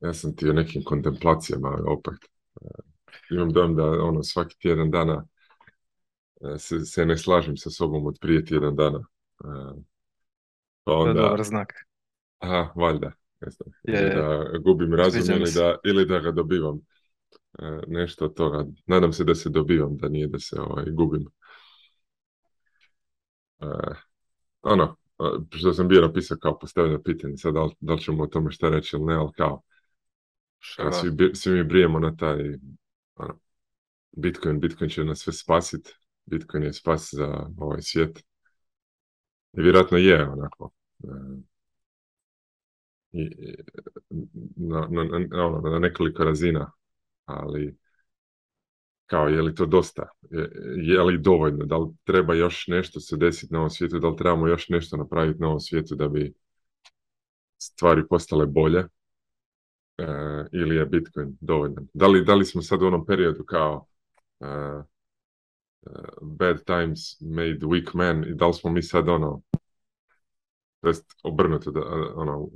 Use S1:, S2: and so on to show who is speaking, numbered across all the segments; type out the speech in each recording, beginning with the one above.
S1: ja sam ti o nekim kontemplacijama opet. E, imam dojam da ono, svaki tjedan dana e, se, se ne slažem sa sobom od prije tjedan dana.
S2: E, pa onda... To je dobar znak.
S1: Aha, valjda. Da gubim razum ili da, ili da ga dobivam. Nešto od toga. Nadam se da se dobivam, da nije da se ovaj, gubim. Ono, što sam bio napisao kao postavljeno pitanje, sad da li, ćemo o tome što reći ili ne, ali kao Šta? Svi, mi brijemo na taj ono, Bitcoin, Bitcoin će nas sve spasit, Bitcoin je spas za ovaj svijet. I vjerojatno je onako. E, I, na, ono, na, nekoliko razina, ali kao je li to dosta, je, je, li dovoljno, da li treba još nešto se desiti na ovom svijetu, da li trebamo još nešto napraviti na ovom svijetu da bi stvari postale bolje E, ili je Bitcoin dovoljno. Da li, da li smo sad u onom periodu kao uh, bad times made weak men i da li smo mi sad ono jest obrnuto da ono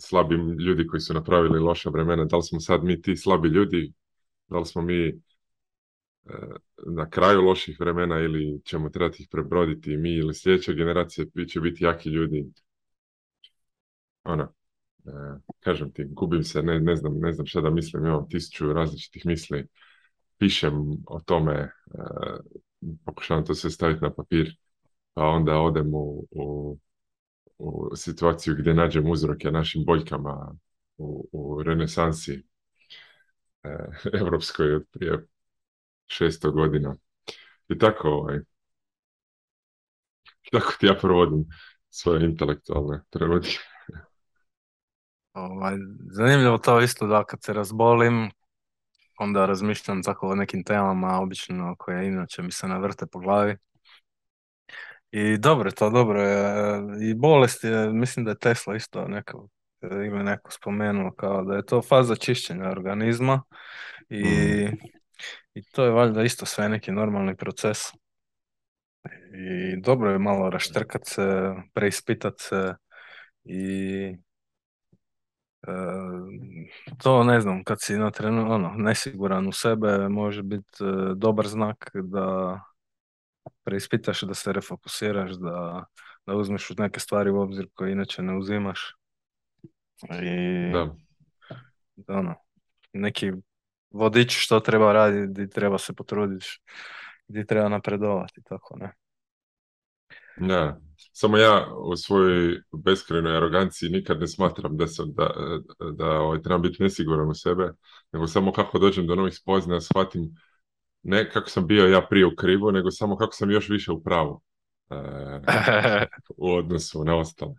S1: slabi ljudi koji su napravili loša vremena, da li smo sad mi ti slabi ljudi, da li smo mi na kraju loših vremena ili ćemo trebati ih prebroditi mi ili sljedeće generacije će biti jaki ljudi. Ona, E, kažem ti, gubim se, ne, ne, znam, ne znam šta da mislim, imam tisuću različitih misli, pišem o tome, e, pokušavam to sve staviti na papir, pa onda odem u, u, situaciju gdje nađem uzroke našim boljkama u, u renesansi europskoj od prije 600 godina. I tako, ovaj, tako ti ja provodim svoje intelektualne trenutke.
S2: Ovaj, zanimljivo to isto da kad se razbolim, onda razmišljam tako o nekim temama obično koje inače mi se navrte po glavi. I dobro je to, dobro je. E, I bolest je, mislim da je Tesla isto neko, e, ime neko spomenuo kao da je to faza čišćenja organizma i, mm. i to je valjda isto sve neki normalni proces. I dobro je malo raštrkat se, preispitat se i Ehm, to ne znam, kad si na trenu ono, nesiguran u sebe, može biti e, dobar znak da preispitaš, da se refokusiraš, da, da uzmeš neke stvari u obzir koje inače ne uzimaš.
S1: I, da.
S2: Ono, neki vodič što treba raditi, gdje treba se potruditi, gdje treba napredovati, tako ne.
S1: Da. Samo ja u svojoj beskrenoj aroganciji nikad ne smatram da sam da, da, ovaj, trebam biti nesiguran u sebe, nego samo kako dođem do novih spoznaja shvatim ne kako sam bio ja prije u krivu, nego samo kako sam još više u pravu eh, u odnosu na ostale.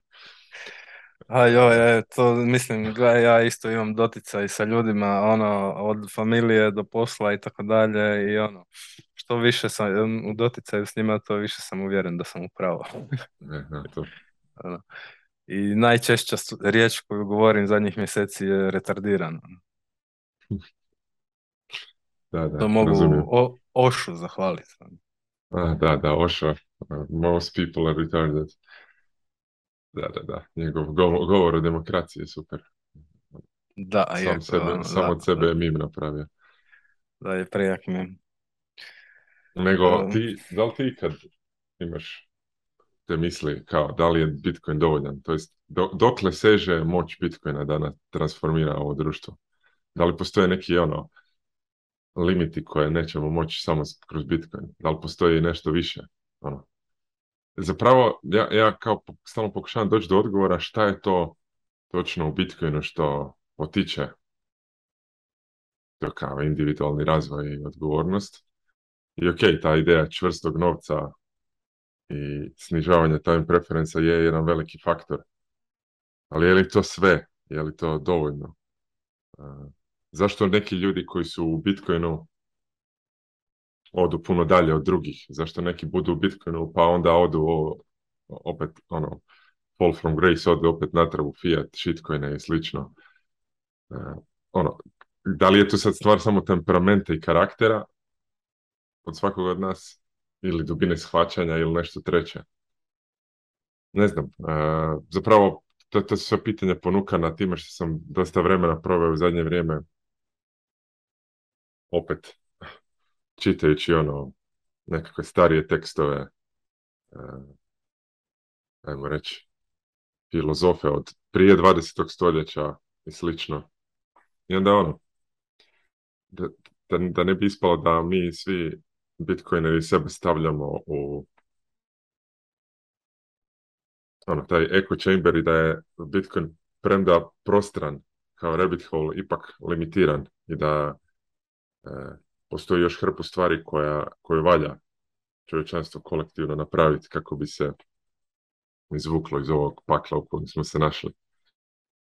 S2: A joj, e, to mislim, gledaj, ja isto imam doticaj sa ljudima, ono, od familije do posla i tako dalje i ono, što više sam u doticaju s njima, to više sam uvjeren da sam upravo e, e,
S1: ono,
S2: I najčešća riječ koju govorim zadnjih mjeseci je retardiran.
S1: Da, da,
S2: to mogu Ošu zahvaliti.
S1: da, da, Oša. Uh, most people are retarded. Da, da, da. Njegov govor o demokraciji je super.
S2: Da,
S1: sam sebe, od sebe je mim napravio.
S2: Da, je prejak mim.
S1: Nego, ehm. ti, da li ti ikad imaš te misli kao da li je Bitcoin dovoljan? To jest, dokle seže moć Bitcoina da nas transformira ovo društvo? Da li postoje neki ono limiti koje nećemo moći samo kroz Bitcoin? Da li postoji nešto više? Ono, zapravo ja, ja kao stalno pokušavam doći do odgovora šta je to točno u Bitcoinu što potiče to kao individualni razvoj i odgovornost. I ok, ta ideja čvrstog novca i snižavanja time preferenca je jedan veliki faktor. Ali je li to sve? Je li to dovoljno? E, zašto neki ljudi koji su u Bitcoinu odu puno dalje od drugih, zašto neki budu u Bitcoinu pa onda odu o, opet ono, fall from grace odu opet natrag u fiat, shitcoine i slično. E, ono, da li je to sad stvar samo temperamenta i karaktera od svakog od nas ili dubine shvaćanja ili nešto treće? Ne znam, e, zapravo to, to su sve pitanja ponukana time što sam dosta vremena proveo u zadnje vrijeme opet čitajući ono nekakve starije tekstove, e, ajmo reći, filozofe od prije 20. stoljeća i slično. I onda ono, da, ne bi ispalo da mi svi bitcoineri sebe stavljamo u ono, taj echo chamber i da je Bitcoin premda prostran kao rabbit hole ipak limitiran i da e, postoji još hrpu stvari koja, koje valja čovječanstvo kolektivno napraviti kako bi se izvuklo iz ovog pakla u kojem smo se našli.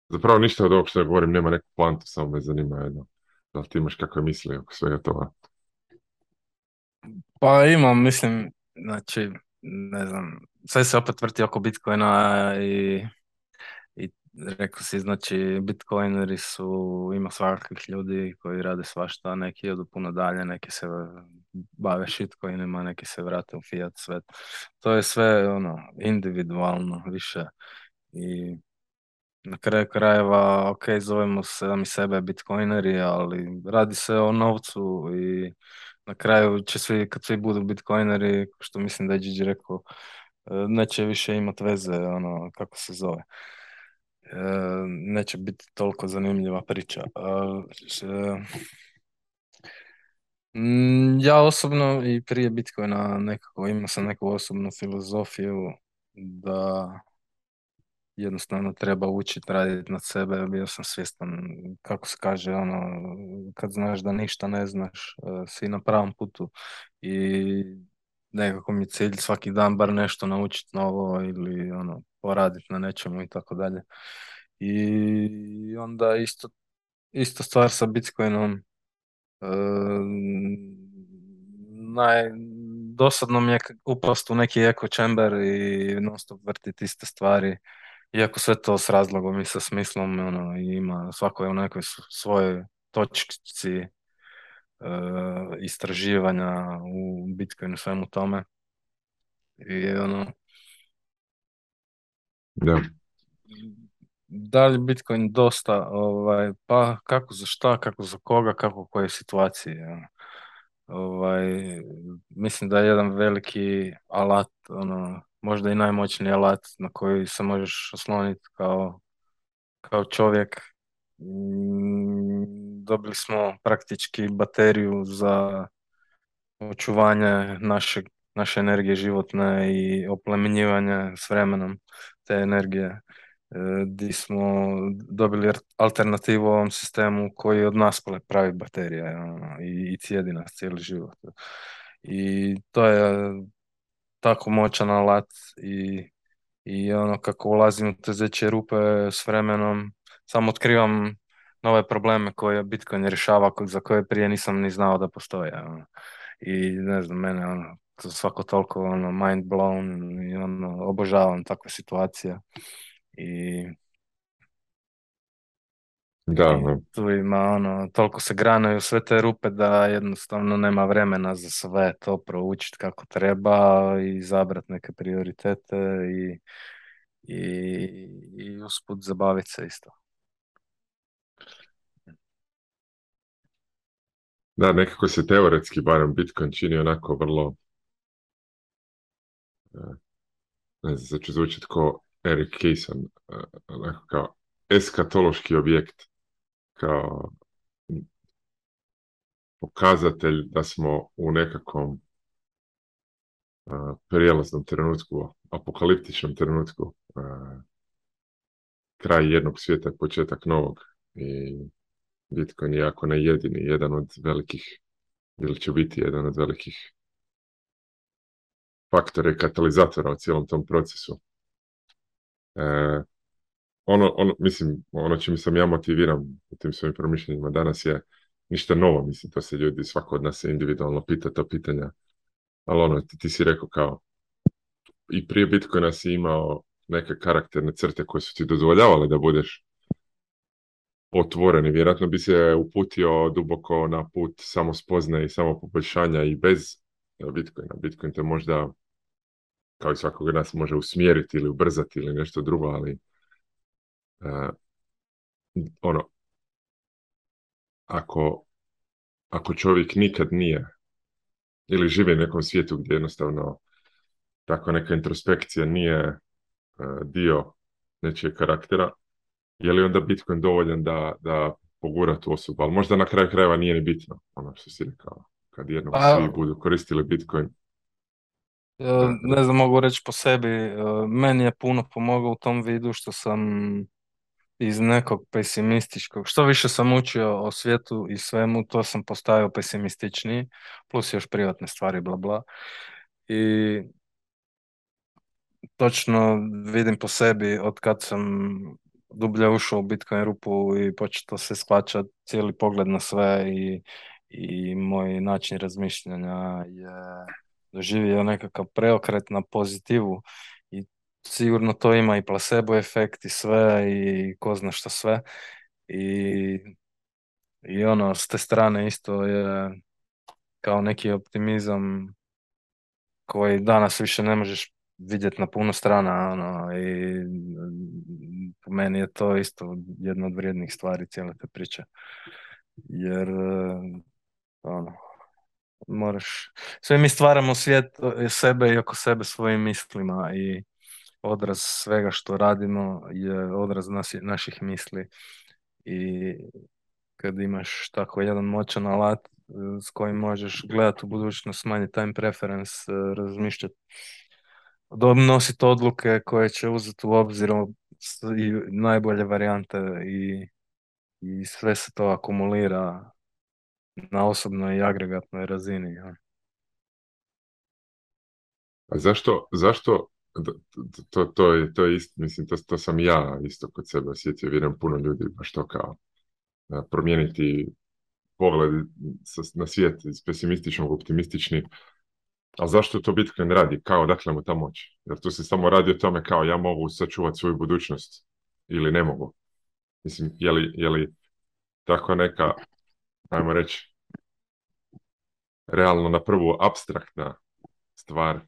S1: Zapravo ništa od ovog što ja govorim nema neku plantu, samo me zanima jedno. Da li ti imaš kakve misli oko svega toga?
S2: Pa imam, mislim, znači, ne znam, sve se opet vrti oko Bitcoina i rekao si, znači, bitcoineri su, ima svakakvih ljudi koji rade svašta, neki odu puno dalje, neki se bave shitcoinima, neki se vrate u fiat svet. To je sve, ono, individualno više i na kraju krajeva, ok, zovemo se mi sebe bitcoineri, ali radi se o novcu i na kraju će svi, kad svi budu bitcoineri, što mislim da je Gigi rekao, e, neće više imati veze, ono, kako se zove. E, neće biti toliko zanimljiva priča. E, ja osobno i prije Bitcoina nekako imao sam neku osobnu filozofiju da jednostavno treba učiti raditi nad sebe, bio sam svjestan, kako se kaže, ono, kad znaš da ništa ne znaš, e, si na pravom putu i nekako mi cilj svaki dan bar nešto naučiti novo ili ono, poraditi na nečemu i tako dalje. I onda isto, isto stvar sa Bitcoinom. E, naj, dosadno mi je upast u neki eko chamber i non stop vrtiti iste stvari. Iako sve to s razlogom i sa smislom ono, ima svako je u nekoj svojoj točci E, istraživanja u Bitcoinu, svemu tome. I ono...
S1: Da.
S2: Da li Bitcoin dosta, ovaj, pa kako za šta, kako za koga, kako u kojoj situaciji. Ono. Ovaj, mislim da je jedan veliki alat, ono, možda i najmoćniji alat na koji se možeš osloniti kao, kao čovjek Mm, dobili smo praktički bateriju za očuvanje naše energije životne i oplemenjivanje s vremenom te energije. E, di smo dobili alternativu ovom sistemu koji od nas pravi baterije ono, i, i cijedi nas cijeli život. I to je tako moćan alat i, i ono kako ulazim u te zeće rupe s vremenom samo otkrivam nove probleme koje Bitcoin rješava, za koje prije nisam ni znao da postoje. Ono. I ne znam, mene ono, to svako toliko ono, mind blown i ono, obožavam takve situacije. I Tu ima ono, toliko se granaju sve te rupe da jednostavno nema vremena za sve to proučiti kako treba i zabrati neke prioritete i, i, i usput zabaviti se isto.
S1: Da, nekako se teoretski barem Bitcoin čini onako vrlo e, ne znam, sad ću zvučiti ko Eric e, onako kao eskatološki objekt, kao pokazatelj da smo u nekakvom e, prijelaznom trenutku, apokaliptičnom trenutku, kraj jednog svijeta, početak novog. I Bitcoin je jako ne jedini, jedan od velikih ili će biti jedan od velikih faktora i katalizatora u cijelom tom procesu. E, ono, ono, mislim, ono čim sam ja motiviram u tim svojim promišljenjima danas je ništa novo, mislim, to se ljudi, svako od nas se individualno pita to pitanja, ali ono, ti, ti si rekao kao, i prije Bitcoina si imao neke karakterne crte koje su ti dozvoljavale da budeš otvoreni. Vjerojatno bi se uputio duboko na put samo i samo poboljšanja i bez Bitcoina. Bitcoin te možda, kao i svakog nas, može usmjeriti ili ubrzati ili nešto drugo, ali e, ono, ako, ako čovjek nikad nije ili živi u nekom svijetu gdje jednostavno tako neka introspekcija nije e, dio nečijeg karaktera, je li onda Bitcoin dovoljan da, da pogura tu osobu, ali možda na kraju krajeva nije ni bitno, ono što si rekao, kad jednom pa, svi budu koristili Bitcoin. E,
S2: ne znam, mogu reći po sebi, e, meni je puno pomogao u tom vidu što sam iz nekog pesimističkog, što više sam učio o svijetu i svemu, to sam postajao pesimističniji, plus još privatne stvari, bla bla. I točno vidim po sebi od kad sam dublje ušao u Bitcoin rupu i početo se sklača cijeli pogled na sve i, i moj način razmišljanja je doživio nekakav preokret na pozitivu i sigurno to ima i placebo efekt i sve i ko zna što sve i, i ono s te strane isto je kao neki optimizam koji danas više ne možeš vidjeti na puno strana ono, i po meni je to isto jedna od vrijednih stvari cijele te priče. Jer, eh, ono, moraš, sve mi stvaramo svijet eh, sebe i oko sebe svojim mislima i odraz svega što radimo je odraz naših misli i kad imaš tako jedan moćan alat eh, s kojim možeš gledati u budućnost, manji time preference, razmišljati, donositi odluke koje će uzeti u obzir i najbolje varijante i, i sve se to akumulira na osobnoj i agregatnoj razini.
S1: A zašto, zašto to, to, je, to je isto, mislim, to, to sam ja isto kod sebe osjetio, vjerujem puno ljudi baš to kao e, promijeniti pogled na svijet iz pesimističnog optimistični a zašto to Bitcoin radi? Kao, odakle mu ta moć? Jer tu se samo radi o tome kao ja mogu sačuvati svoju budućnost ili ne mogu. Mislim, je li, je li tako neka, ajmo reći, realno na prvu abstraktna stvar e,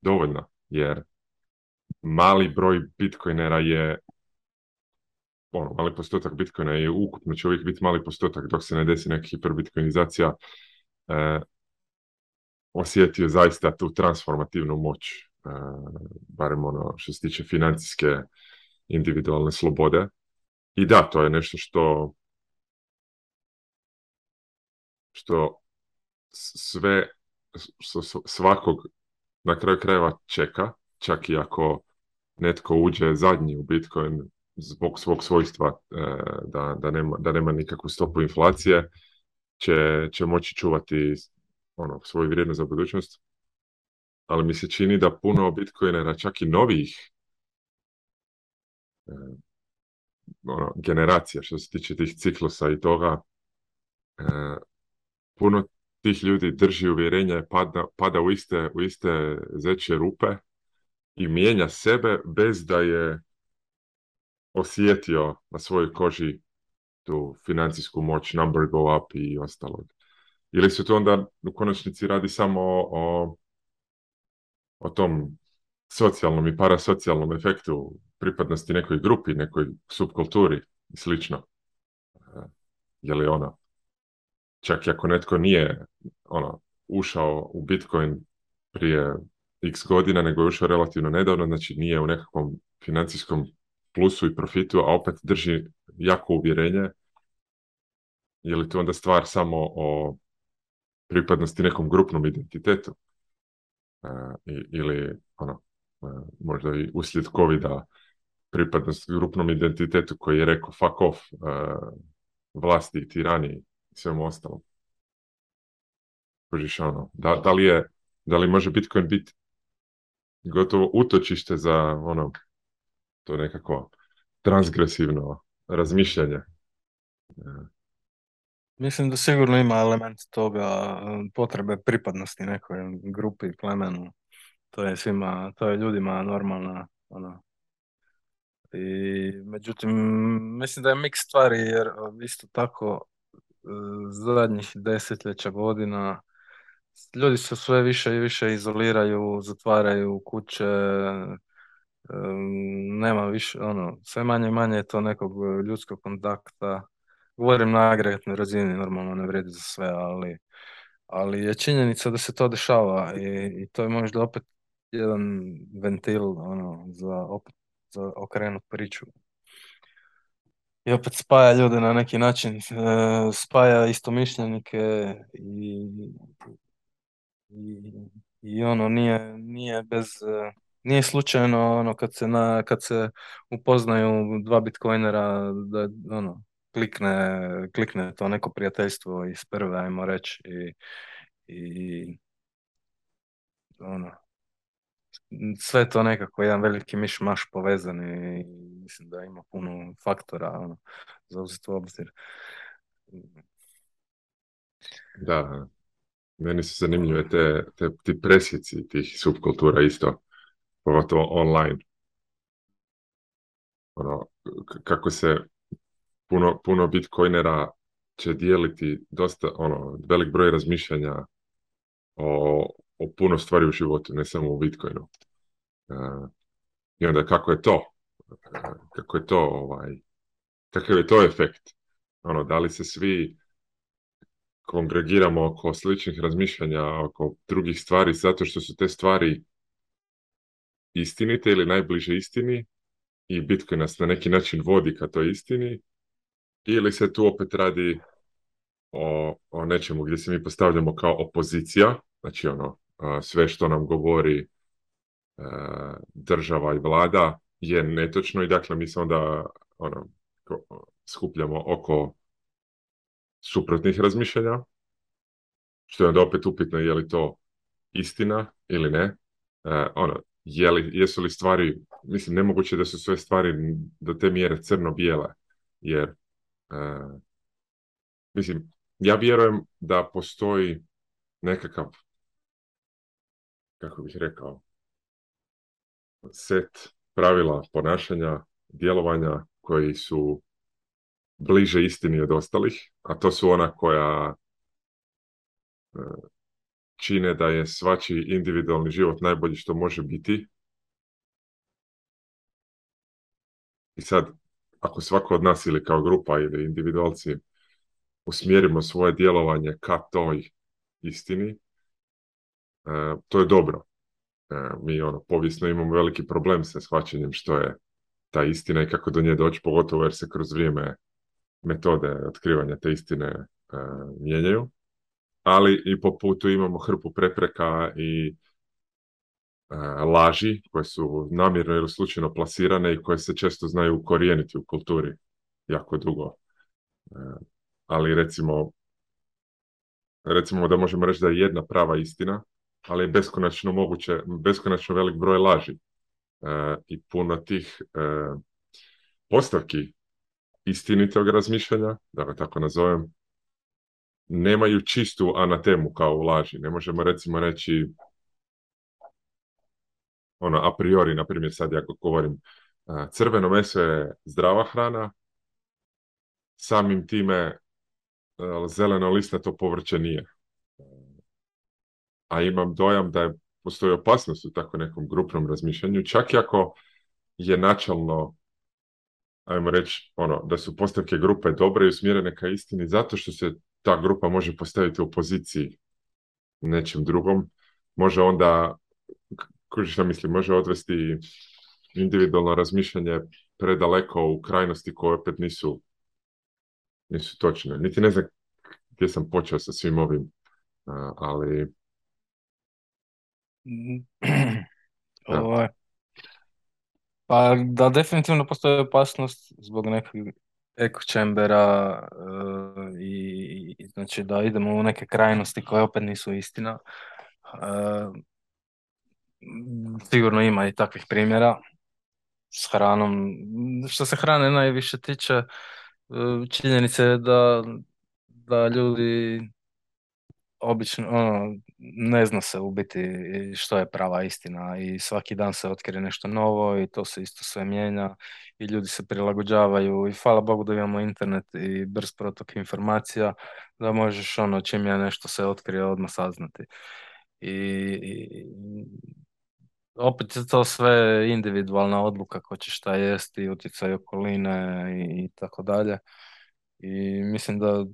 S1: dovoljna, jer mali broj bitcoinera je ono, mali postotak bitcoina je ukupno će uvijek biti mali postotak dok se ne desi neka hiperbitcoinizacija e, osjetio zaista tu transformativnu moć, e, barem ono što se tiče financijske individualne slobode. I da, to je nešto što što sve što svakog na kraju krajeva čeka, čak i ako netko uđe zadnji u Bitcoin zbog svog svojstva e, da, da, nema, da nema nikakvu stopu inflacije, će, će moći čuvati ono, svoju vrijednost za budućnost, ali mi se čini da puno Bitcoina, čak i novih eh, ono, generacija što se tiče tih ciklusa i toga, eh, puno tih ljudi drži uvjerenje, pada, pada u, iste, u iste zeće rupe i mijenja sebe bez da je osjetio na svojoj koži tu financijsku moć, number go up i ostalog. Ili se to onda u konačnici radi samo o, o tom socijalnom i parasocijalnom efektu pripadnosti nekoj grupi, nekoj subkulturi i slično. Eh, je li ono, čak i ako netko nije ono, ušao u Bitcoin prije x godina, nego je ušao relativno nedavno, znači nije u nekakvom financijskom plusu i profitu, a opet drži jako uvjerenje, je li to onda stvar samo o pripadnosti nekom grupnom identitetu e, ili ono, e, možda i uslijed Covida. pripadnost grupnom identitetu koji je rekao fuck off e, vlasti i tirani i svemu ostalom. Ono, da, da, li je, da li može Bitcoin biti gotovo utočište za ono, to nekako transgresivno razmišljanje
S2: Mislim da sigurno ima element toga eh, potrebe pripadnosti nekoj grupi, plemenu. To je svima, to je ljudima normalna ono. I međutim, mislim da je miks stvari jer eh, isto tako eh, zadnjih desetljeća godina ljudi se sve više i više izoliraju, zatvaraju kuće, nema više, ono, sve manje i manje je to nekog ljudskog kontakta Govorim na agregatnoj razini, normalno ne vredi za sve, ali, ali je činjenica da se to dešava i, i to je možda opet jedan ventil ono, za, opet, za okrenut priču. I opet spaja ljude na neki način, e, spaja istomišljenike i, i, i ono nije, nije bez e, nije slučajno ono kad se na kad se upoznaju dva bitcoinera da ono klikne, klikne to neko prijateljstvo iz prve, ajmo reći, i, i ono, sve to nekako jedan veliki miš maš povezan i mislim da ima puno faktora ono, za u obzir.
S1: Da, meni su zanimljive te, te, ti presjeci tih subkultura isto, pogotovo online. Ono, kako se puno, puno bitcoinera će dijeliti dosta, ono, velik broj razmišljanja o, o puno stvari u životu, ne samo u bitcoinu. E, I onda kako je to? E, kako je to ovaj, kakav je to efekt? Ono, da li se svi kongregiramo oko sličnih razmišljanja, oko drugih stvari, zato što su te stvari istinite ili najbliže istini i Bitcoin nas na neki način vodi ka toj istini ili se tu opet radi o, o nečemu gdje se mi postavljamo kao opozicija, znači ono, sve što nam govori e, država i vlada je netočno i dakle mi se onda ono, skupljamo oko suprotnih razmišljanja, što je onda opet upitno je li to istina ili ne. E, ono, jesu li stvari, mislim, nemoguće da su sve stvari do te mjere crno-bijele, jer E, mislim, ja vjerujem da postoji nekakav, kako bih rekao, set pravila ponašanja, djelovanja koji su bliže istini od ostalih, a to su ona koja e, čine da je svačiji individualni život najbolji što može biti. I sad, ako svako od nas ili kao grupa ili individualci usmjerimo svoje djelovanje ka toj istini, e, to je dobro. E, mi ono, povijesno imamo veliki problem sa shvaćanjem što je ta istina i kako do nje doći, pogotovo jer se kroz vrijeme metode otkrivanja te istine e, mijenjaju. Ali i po putu imamo hrpu prepreka i E, laži koje su namjerno ili slučajno plasirane i koje se često znaju ukorijeniti u kulturi jako dugo. E, ali recimo, recimo da možemo reći da je jedna prava istina, ali je beskonačno moguće, beskonačno velik broj laži. E, I puno tih postavki istinitog razmišljanja, da ga tako nazovem, nemaju čistu anatemu kao u laži. Ne možemo recimo reći ono a priori, na primjer sad ja govorim, e, crveno meso je zdrava hrana, samim time e, zeleno to povrće nije. A imam dojam da je, postoji opasnost u takvom nekom grupnom razmišljanju, čak i ako je načalno ajmo reći, ono, da su postavke grupe dobre i usmjerene ka istini zato što se ta grupa može postaviti u poziciji nečem drugom, može onda kuži šta mislim, može odvesti individualno razmišljanje predaleko u krajnosti koje opet nisu, nisu točne. Niti ne znam gdje sam počeo sa svim ovim, ali...
S2: Mm-hmm. Da. Ovaj. pa da, definitivno postoji opasnost zbog nekog echo chambera eh, i, znači da idemo u neke krajnosti koje opet nisu istina. Eh, sigurno ima i takvih primjera s hranom. Što se hrane najviše tiče, e, činjenica je da, da ljudi obično ono, ne zna se u biti što je prava istina i svaki dan se otkrije nešto novo i to se isto sve mijenja i ljudi se prilagođavaju i hvala Bogu da imamo internet i brz protok informacija da možeš ono čim je nešto se otkrije odmah saznati. i opet je to sve individualna odluka ko će šta jesti, utjecaj okoline i, i tako dalje. I mislim da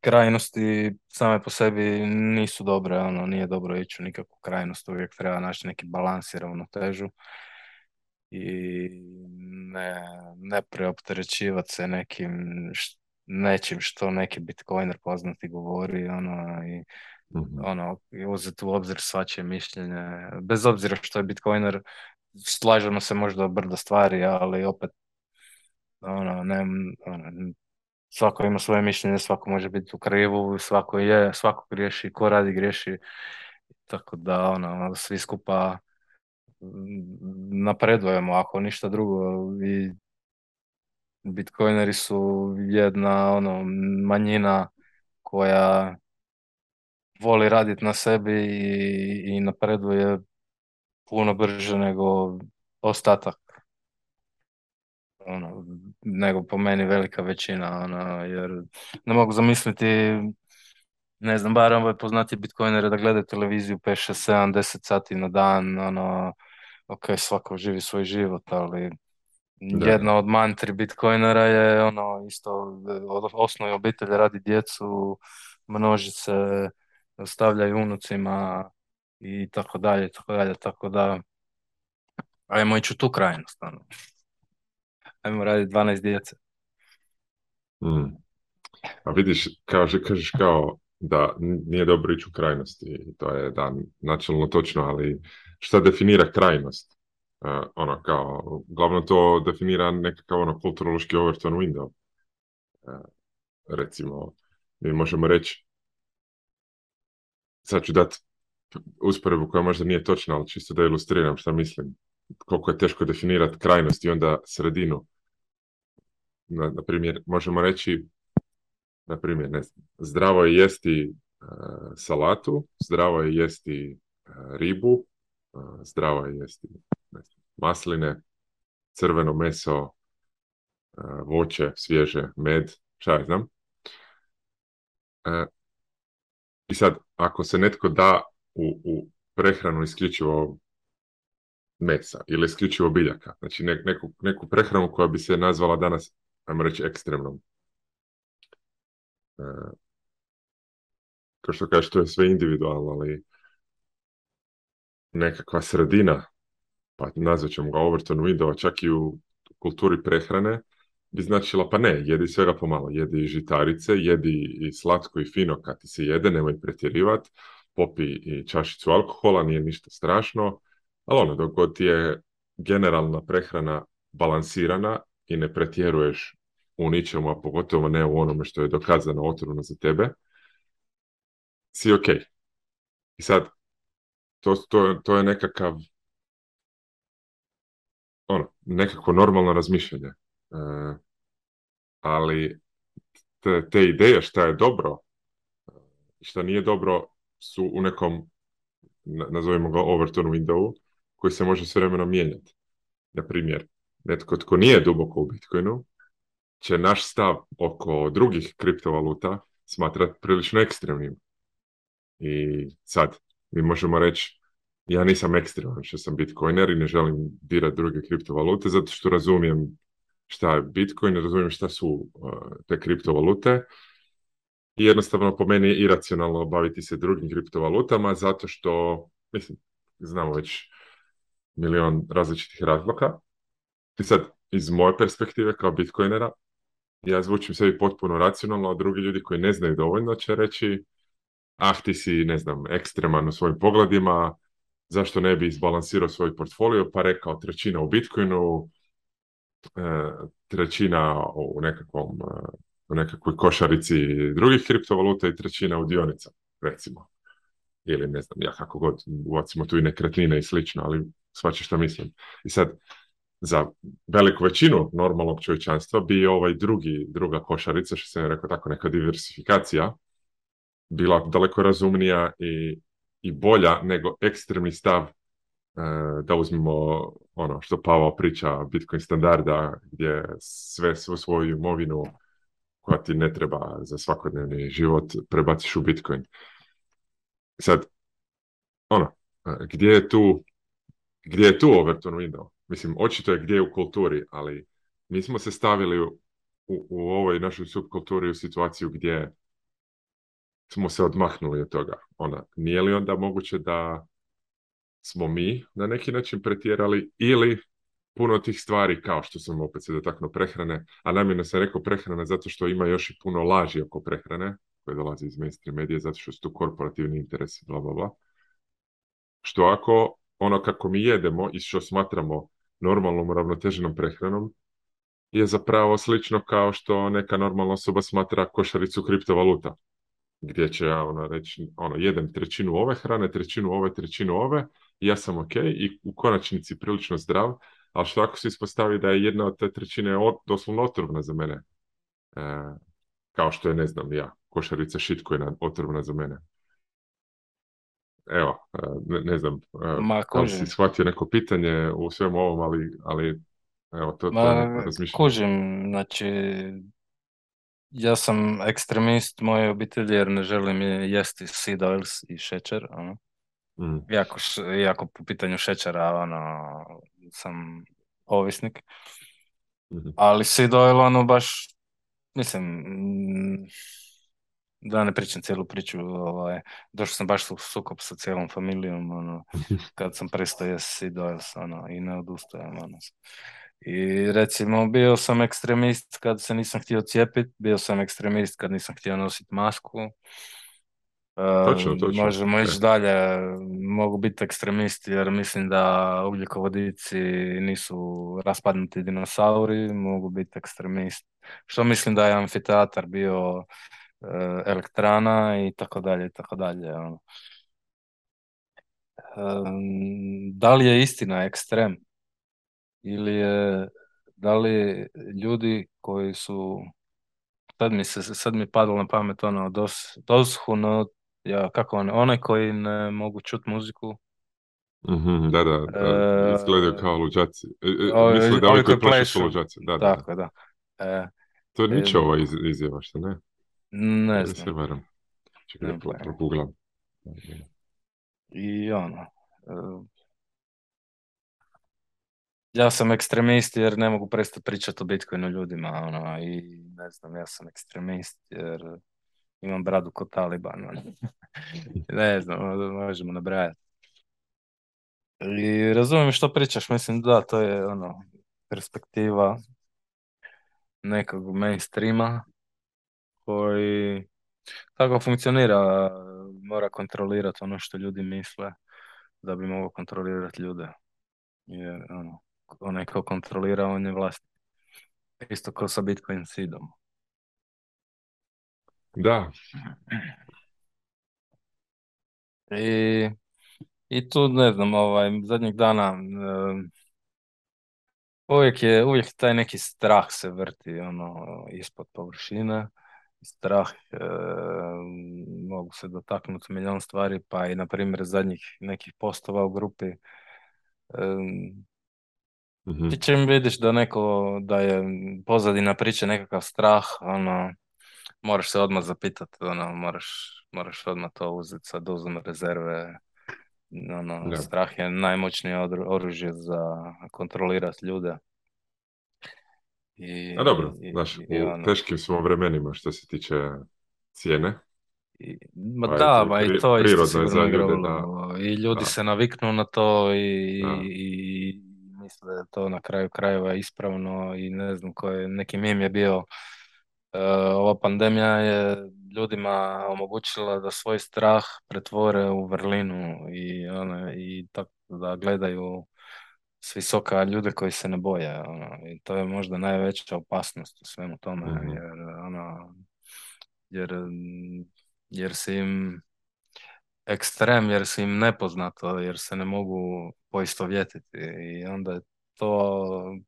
S2: krajnosti same po sebi nisu dobre, ono, nije dobro ići u nikakvu krajnost, uvijek treba naći neki balans i ravnotežu i ne, ne preopterećivati se nekim nečim što neki bitcoiner poznati govori ono, i Mhm. ono, uzeti u obzir svačije mišljenje, bez obzira što je Bitcoiner, slažemo se možda brdo stvari, ali opet, ono, ne, ono, svako ima svoje mišljenje, svako može biti u krivu, svako je, svako griješi, ko radi griješi, tako da, ono, svi skupa mm, napredujemo, ako ništa drugo, i Bitcoineri su jedna ono manjina koja voli raditi na sebi i, i napreduje puno brže nego ostatak ono, nego po meni velika većina, ono, jer ne mogu zamisliti, ne znam, barem ovaj poznati bitcoinere da gledaju televiziju 5, 6, 7, 10 sati na dan, ono, ok, svako živi svoj život, ali jedna od mantri bitcoinera je ono, isto, osnovi obitelj radi djecu, Množice se, stavljaju unucima i tako dalje, tako dalje, tako da ajmo ići u tu krajnost. Ajmo raditi 12 djece.
S1: Mm. A vidiš, kaže, kažeš kao da nije dobro ići u krajnosti to je da načelno točno, ali šta definira krajnost? E, ono kao, glavno to definira nekakav ono kulturološki Overton window. Uh, recimo, mi možemo reći sad ću dati usporedbu koja možda nije točna, ali čisto da ilustriram šta mislim. Koliko je teško definirati krajnost i onda sredinu. Na, na primjer, možemo reći, na primjer, ne znam, zdravo je jesti e, salatu, zdravo je jesti e, ribu, e, zdravo je jesti ne znam, masline, crveno meso, voće, svježe, med, šta znam. I sad, ako se netko da u, u prehranu isključivo mesa ili isključivo biljaka, znači ne, neku, neku prehranu koja bi se nazvala danas, ajmo reći, ekstremnom. E, kao što kažeš, to je sve individualno, ali nekakva sredina, pa nazvat ćemo ga Overton Window, čak i u kulturi prehrane, bi značila pa ne, jedi svega pomalo, jedi žitarice, jedi i slatko i fino kad ti se jede, nemoj pretjerivati, popi i čašicu alkohola, nije ništa strašno, ali ono, dok god je generalna prehrana balansirana i ne pretjeruješ u ničemu, a pogotovo ne u onome što je dokazano otrovno za tebe, si ok. I sad, to, to, to je nekakav ono, nekako normalno razmišljanje. E, ali te, te ideje šta je dobro e, i šta nije dobro su u nekom, nazovimo ga overturn windowu, koji se može s vremenom mijenjati. Na primjer, netko tko nije duboko u Bitcoinu, će naš stav oko drugih kriptovaluta smatrati prilično ekstremnim. I sad, mi možemo reći, ja nisam ekstreman što sam bitcoiner i ne želim dirati druge kriptovalute zato što razumijem šta je Bitcoin, ne razumijem šta su uh, te kriptovalute. I jednostavno po meni je iracionalno baviti se drugim kriptovalutama zato što, mislim, znamo već milion različitih razloga. I sad, iz moje perspektive kao bitcoinera, ja zvučim sebi potpuno racionalno, a drugi ljudi koji ne znaju dovoljno će reći ah, ti si, ne znam, ekstreman u svojim pogledima, zašto ne bi izbalansirao svoj portfolio, pa rekao trećina u Bitcoinu, E, trećina u nekakvom e, u nekakvoj košarici drugih kriptovaluta i trećina u dionica, recimo. Ili ne znam, ja kako god, uvacimo tu i nekretnine i slično, ali svače što mislim. I sad, za veliku većinu normalnog čovječanstva bi ovaj drugi, druga košarica, što sam je rekao tako, neka diversifikacija, bila daleko razumnija i, i bolja nego ekstremni stav E, da uzmimo ono što Pavao priča Bitcoin standarda gdje sve svoju imovinu koja ti ne treba za svakodnevni život prebaciš u Bitcoin. Sad, ono, e, gdje je tu gdje je tu Overton window? Mislim, očito je gdje je u kulturi, ali mi smo se stavili u, u, ovoj našoj subkulturi u situaciju gdje smo se odmahnuli od toga. Ona, nije li onda moguće da smo mi na neki način pretjerali ili puno tih stvari kao što sam opet se dotaknuo prehrane, a namjerno sam rekao prehrane zato što ima još i puno laži oko prehrane koje dolaze iz mainstream medije zato što su tu korporativni interesi, bla, Što ako ono kako mi jedemo i što smatramo normalnom ravnoteženom prehranom je zapravo slično kao što neka normalna osoba smatra košaricu kriptovaluta gdje će ja ono reći ono jedem trećinu ove hrane, trećinu ove, trećinu ove ja sam ok i u konačnici prilično zdrav, ali što ako se ispostavi da je jedna od te trećine od, doslovno otrovna za mene? E, kao što je, ne znam, ja, košarica šit koja je otrovna za mene. Evo, e, ne, znam, e, Ma, ali si shvatio neko pitanje u svemu ovom, ali, ali evo, to, Ma, to
S2: znači, ja sam ekstremist moje obitelji jer ne želim jesti seed i šećer, ono. Iako mm. Jako, jako po pitanju šećera ono, sam ovisnik. Mhm. Ali si dojelo ono baš, mislim, da ne pričam cijelu priču, ovaj, došao sam baš u sukob sa cijelom familijom, ono, kad sam prestao jes sam, ono, i ne odustajem, ono. I recimo, bio sam ekstremist kad se nisam htio cijepiti, bio sam ekstremist kad nisam htio nositi masku,
S1: Ehm, točno,
S2: Možemo ići e. dalje, mogu biti ekstremisti jer mislim da ugljikovodici nisu raspadnuti dinosauri, mogu biti ekstremisti. Što mislim da je amfiteatar bio eh, elektrana i tako dalje tako dalje. Ono. Ehm, da li je istina ekstrem ili je, da li ljudi koji su sad mi, se, sad mi padalo na pamet ono dos, ja, kako on, onaj koji ne mogu čuti muziku.
S1: Mm-hmm, da, da, da. E, izgledaju kao luđaci. E, e, Mislim da oni koji plešu su luđaci. Da, tako, da. da. E, to je e, niče ova iz, izjava, što ne?
S2: Ne
S1: znam. Se veram. Čekaj, ne,
S2: I ono, e, ja sam ekstremist jer ne mogu prestati pričati o Bitcoinu ljudima, ono, i ne znam, ja sam ekstremist jer imam bradu kod Taliban. ne znam, možemo nabrajati. I razumijem što pričaš, mislim da to je ono perspektiva nekog mainstreama koji tako funkcionira, mora kontrolirati ono što ljudi misle da bi mogao kontrolirati ljude. Jer ono, onaj ko kontrolira, on je vlasnik. Isto kao sa Bitcoin seedom.
S1: Da.
S2: I, i tu ne znam, ovaj, zadnjeg dana uvijek je, uvijek taj neki strah se vrti ono, ispod površine. Strah, mogu se dotaknuti milijon stvari, pa i na primjer zadnjih nekih postova u grupi. Um, mm Ti čim vidiš da neko, da je pozadina priče nekakav strah, ono, moraš se odmah zapitati, ono, moraš, moraš odmah to uzeti sa dozom rezerve. Ono, Strah je najmoćnije oružje za kontrolirati ljude.
S1: I, A dobro, i, znaš, u ono. teškim smo vremenima što se tiče cijene.
S2: I, pa i to isto I ljudi se naviknu na to i, i misle da je to na kraju krajeva ispravno i ne znam koje, neki mim je bio E, ova pandemija je ljudima omogućila da svoj strah pretvore u vrlinu i, ono, i tako da gledaju s visoka ljude koji se ne boje. Ono, I to je možda najveća opasnost u svemu tome, mhm. jer, ono, jer, jer se im ekstrem, jer si im nepoznato, jer se ne mogu poistovjetiti. I onda je to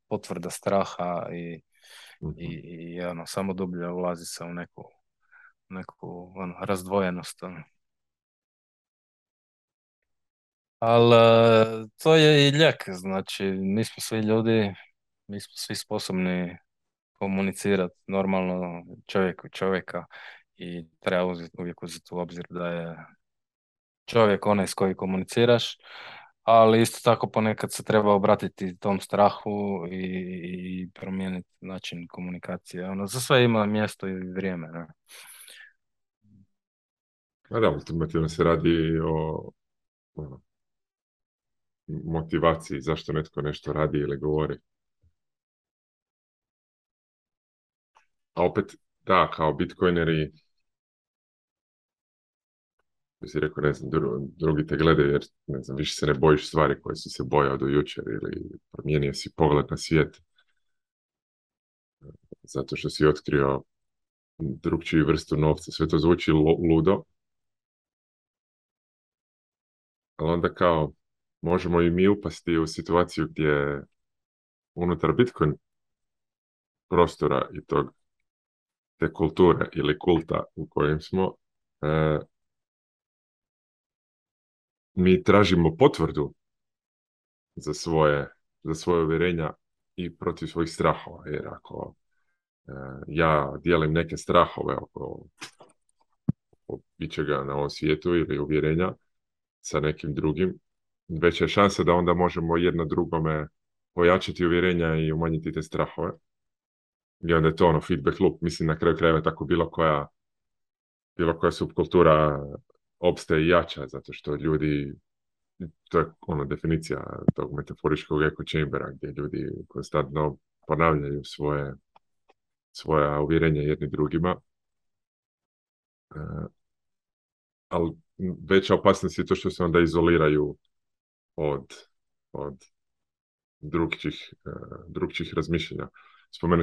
S2: potvrda straha i Mhm. I, I, ono, samo dublje ulazi se u neku, neku ono, razdvojenost. Ono. Ali e, to je i ljek, znači smo svi ljudi, mi smo svi sposobni komunicirati normalno čovjeku čovjeka i treba uzeti, uvijek uzeti u obzir da je čovjek onaj s kojim komuniciraš, ali isto tako ponekad se treba obratiti tom strahu i, promijeniti način komunikacije. Ono, za sve ima mjesto i vrijeme. Ne? A
S1: pa da, ultimativno se radi o ono, motivaciji, zašto netko nešto radi ili govori. A opet, da, kao bitcoineri si rekao, ne znam, drugi te gledaju jer, ne znam, više se ne bojiš stvari koje si se bojao do jučer ili promijenio si pogled na svijet e, zato što si otkrio drugčiju vrstu novca. Sve to zvuči ludo, ali onda kao možemo i mi upasti u situaciju gdje unutar Bitcoin prostora i tog te kulture ili kulta u kojem smo, e, mi tražimo potvrdu za svoje, za svoje uvjerenja i protiv svojih strahova. Jer ako e, ja dijelim neke strahove oko, oko na ovom svijetu ili uvjerenja sa nekim drugim, veća je šansa da onda možemo jedno drugome pojačati uvjerenja i umanjiti te strahove. I onda je to ono feedback loop. Mislim, na kraju krajeva tako bilo koja bilo koja subkultura opstaje jača, zato što ljudi, to je ono definicija tog metaforičkog echo chambera, gdje ljudi konstantno ponavljaju svoje, svoja uvjerenja jedni drugima. E, ali veća opasnost je to što se onda izoliraju od, od drugčih, e, drugčih razmišljenja.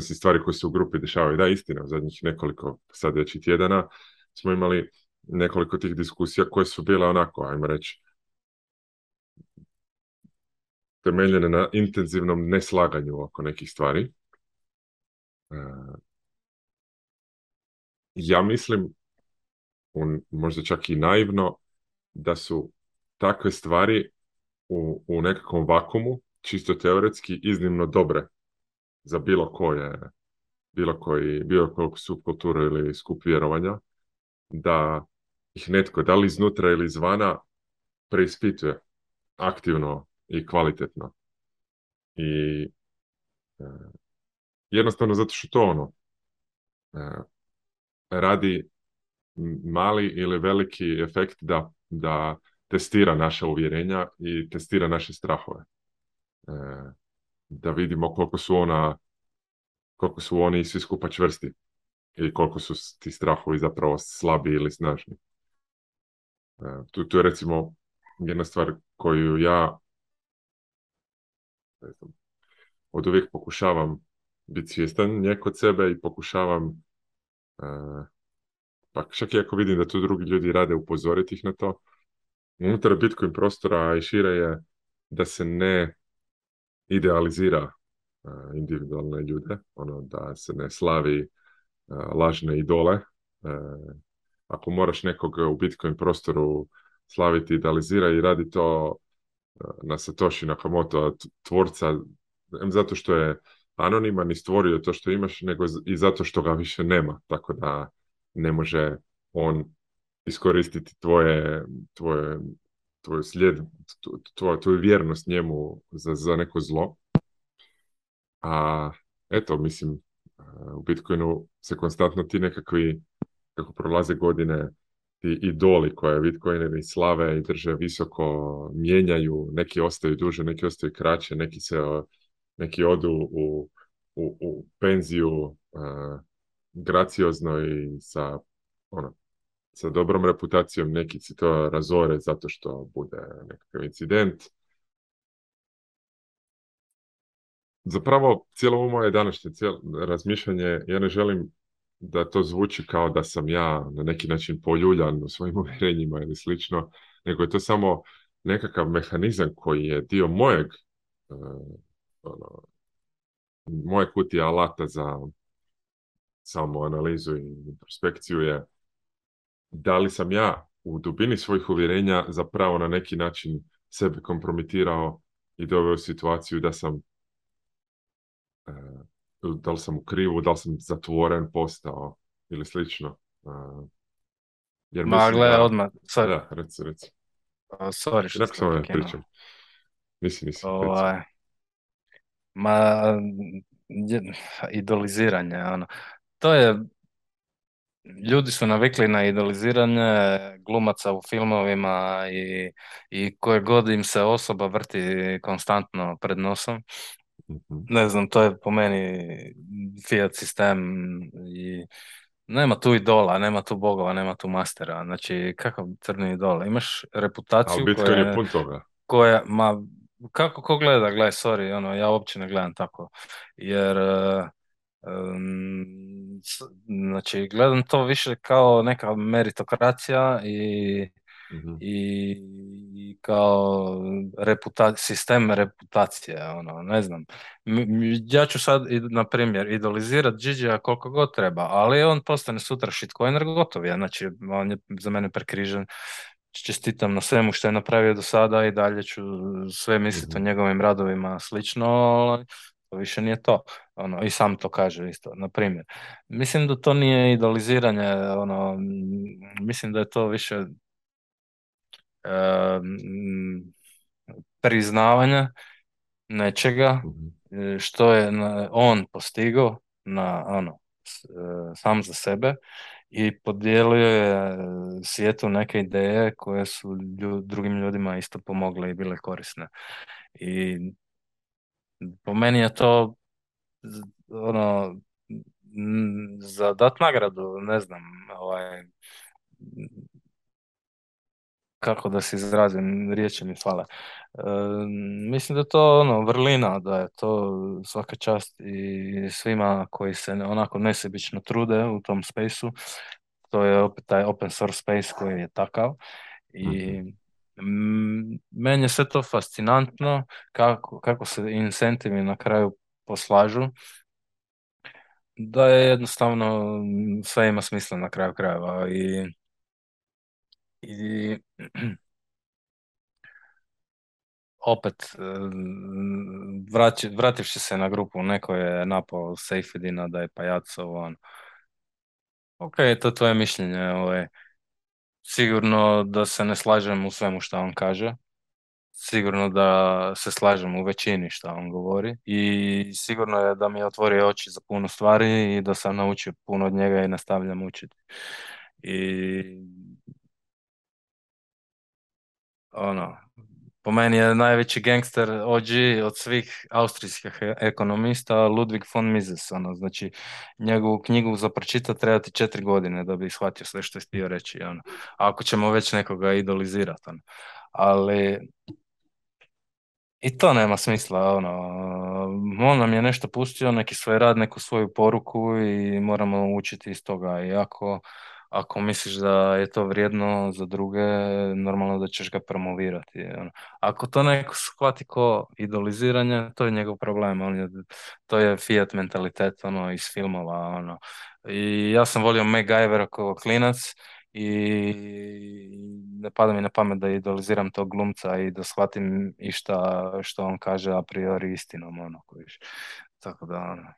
S1: si stvari koje se u grupi dešavaju. Da, istina, u zadnjih nekoliko sad već i tjedana smo imali nekoliko tih diskusija koje su bile onako, ajmo reći, temeljene na intenzivnom neslaganju oko nekih stvari. E, ja mislim, možda čak i naivno, da su takve stvari u, u nekakvom vakumu, čisto teoretski, iznimno dobre za bilo koje bilo koji, bilo koju ili skup vjerovanja, da ih netko, da li iznutra ili izvana, preispituje aktivno i kvalitetno. I e, jednostavno zato što to ono e, radi mali ili veliki efekt da, da testira naša uvjerenja i testira naše strahove. E, da vidimo koliko su ona koliko su oni svi skupa čvrsti i koliko su ti strahovi zapravo slabi ili snažni. E, tu, tu je recimo jedna stvar koju ja znam, od uvijek pokušavam biti svjestan nje kod sebe i pokušavam pa čak i ako vidim da tu drugi ljudi rade upozoriti ih na to unutar Bitcoin prostora i šire je da se ne idealizira e, individualne ljude, ono da se ne slavi lažne idole ako moraš nekog eh, u Bitcoin prostoru slaviti, idealizira i radi to eh, na Satoshi Nakamoto, tvorca, zato što je anoniman i stvorio to što imaš, nego i zato što ga više nema, tako da ne može on iskoristiti tvoje, tvoje, tvoju slijed, tvoju, vjernost njemu za, za neko zlo. A eto, mislim, eh, u Bitcoinu se konstantno ti nekakvi kako prolaze godine ti idoli koje Bitcoineri slave i drže visoko mijenjaju, neki ostaju duže, neki ostaju kraće, neki se neki odu u, u, u penziju e, graciozno i sa ono, sa dobrom reputacijom neki se to razore zato što bude nekakav incident. Zapravo, cijelo ovo moje današnje cijelo razmišljanje, ja ne želim da to zvuči kao da sam ja na neki način poljuljan u svojim uvjerenjima ili slično, nego je to samo nekakav mehanizam koji je dio mojeg uh, ono, moje kutije alata za analizu i introspekciju je da li sam ja u dubini svojih uvjerenja zapravo na neki način sebe kompromitirao i doveo situaciju da sam eh, da li sam u krivu, da li sam zatvoren postao ili slično. Uh,
S2: jer Ma, gle, da... odmah,
S1: reci, reci.
S2: sorry što sam
S1: pričam. mislim. Ovaj,
S2: ma, idoliziranje, ono. To je, ljudi su navikli na idoliziranje glumaca u filmovima i, i koje god im se osoba vrti konstantno pred nosom, Mhm. Ne znam, to je po meni fiat sistem i nema tu idola, nema tu bogova, nema tu mastera. Znači, kakav crni idol? Imaš reputaciju A, koja... je pun toga. Koja, ma, kako ko gleda, gledaj, sorry, ono, ja uopće ne gledam tako. Jer, um, znači, gledam to više kao neka meritokracija i Mhm. I, kao reputa, sistem reputacije, ono, ne znam. Ja ću sad, na primjer, idealizirati gigi koliko god treba, ali on postane sutra shitcoiner gotov znači on je za mene prekrižen čestitam na svemu što je napravio do sada i dalje ću sve misliti mhm. o njegovim radovima slično, ali to više nije to. Ono, I sam to kaže isto, na primjer. Mislim da to nije idealiziranje, ono, mislim da je to više priznavanja nečega mhm. e, što je on postigao na ono e, sam za sebe i podijelio je e, svijetu neke ideje koje su drugim ljudima isto pomogle i bile korisne. I po meni je to ono za dat nagradu, ne znam, ovaj kako da se izrazim, riječi mi fale. E, mislim da je to ono, vrlina, da je to svaka čast i svima koji se onako nesebično trude u tom spaceu. To je opet taj open source space koji je takav. I mhm. meni je sve to fascinantno kako, kako se incentivi na kraju poslažu da je jednostavno sve ima smisla na kraju krajeva i i opet, e, vrativši se na grupu, neko je napao Sejfedina da je pajaco on. Ok, to je tvoje mišljenje. Ovaj. Sigurno da se ne slažem u svemu što on kaže. Sigurno da se slažem u većini što on govori. I sigurno je da mi je otvorio oči za puno stvari i da sam naučio puno od njega i nastavljam učiti. I ono, po meni je najveći gangster OG od svih austrijskih ekonomista Ludwig von Mises. Ono, znači, njegovu knjigu za pročitati treba ti četiri godine da bi shvatio sve što je htio reći. Ono. Ako ćemo već nekoga idolizirati. Ono. Ali i to nema smisla. Ono. On nam je nešto pustio, neki svoj rad, neku svoju poruku i moramo učiti iz toga. I ako ako misliš da je to vrijedno za druge, normalno da ćeš ga promovirati. Ono. Ako to neko shvati ko idoliziranje, to je njegov problem. On je, to je fiat mentalitet ono, iz filmova. Ono. I ja sam volio MacGyvera kao klinac i ne pada mi na pamet da idoliziram tog glumca i da shvatim išta što on kaže a priori istinom. Ono, Tako da, ono.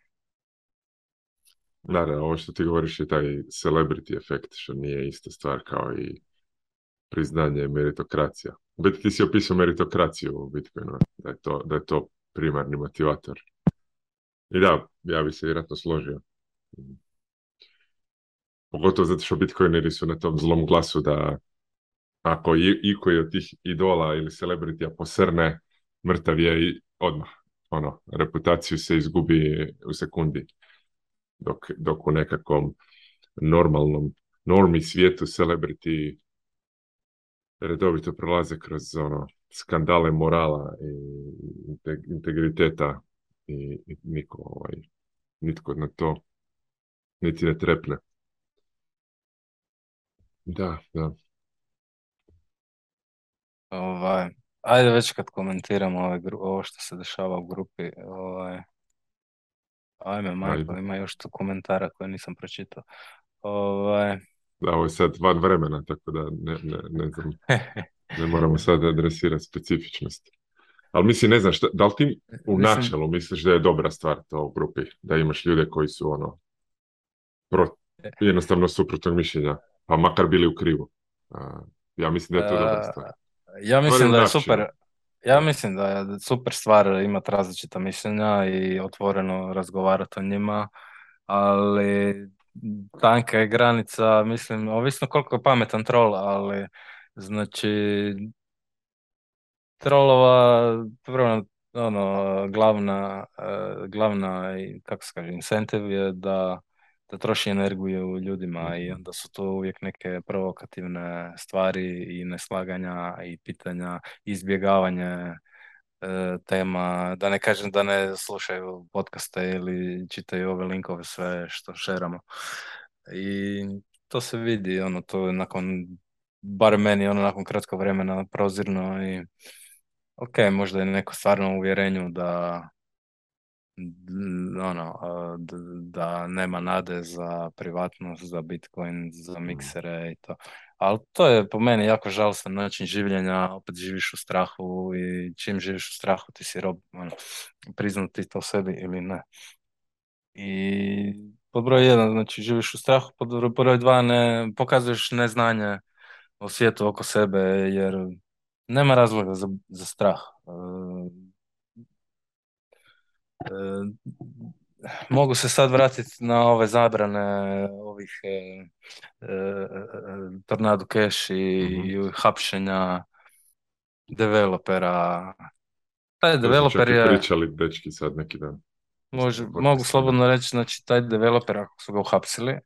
S1: Da, ovo što ti govoriš je taj celebrity efekt, što nije ista stvar kao i priznanje meritokracija. Biti ti si opisao meritokraciju u Bitcoinu, da je to, da je to primarni motivator. I da, ja bi se vjerojatno složio. Pogotovo zato što bitcoineri su na tom zlom glasu da ako i, i koji od tih idola ili celebritija posrne, mrtav je i odmah. Ono, reputaciju se izgubi u sekundi dok, dok u nekakvom normalnom normi svijetu celebrity redovito prolaze kroz ono skandale morala i integriteta i, niko ovaj, nitko na to niti ne trepne. Da, da.
S2: Ovaj, ajde već kad komentiramo ovaj, ovo što se dešava u grupi, ovaj, Ajme, Marko, ima još tu komentara koje nisam pročitao. Ovaj...
S1: Da, ovo je sad van vremena, tako da ne, ne, ne znam. Ne moramo sad adresirati specifičnosti. Ali mislim, ne znam, šta, da li ti u mislim... načelu misliš da je dobra stvar to u grupi? Da imaš ljude koji su ono, pro, jednostavno suprotnog mišljenja, pa makar bili u krivu. Ja mislim da je to dobra stvar.
S2: Ja mislim da je super, ja mislim da je super stvar imati različita mišljenja i otvoreno razgovarati o njima, ali tanka je granica, mislim, ovisno koliko je pametan troll, ali znači trolova prvo ono glavna eh, glavna kako se kaže incentive je da da troši energiju u ljudima i mhm. onda su to uvijek neke provokativne stvari i neslaganja i pitanja, izbjegavanje e, tema, da ne kažem da ne slušaju podcaste ili čitaju ove linkove sve što šeramo. I to se vidi, ono, to je nakon, bar meni, ono, nakon kratkog vremena prozirno i ok, možda je neko stvarno u uvjerenju da ono, da nema nade za privatnost, za Bitcoin, za mm. miksere i to. Ali to je po meni jako žalostan način življenja, opet živiš u strahu i čim živiš u strahu ti si rob, ono, priznati to sebi ili ne. I pod broj jedan, znači živiš u strahu, pod broj dva ne pokazuješ neznanje o svijetu oko sebe jer nema razloga za, za strah. E, E, mogu se sad vratiti na ove zabrane ovih e, e, e Tornado Cash mhm. i, hapšenja developera.
S1: Taj developer je... Pričali dečki sad neki dan.
S2: Može, mogu slobodno reći, znači taj developer ako su ga uhapsili,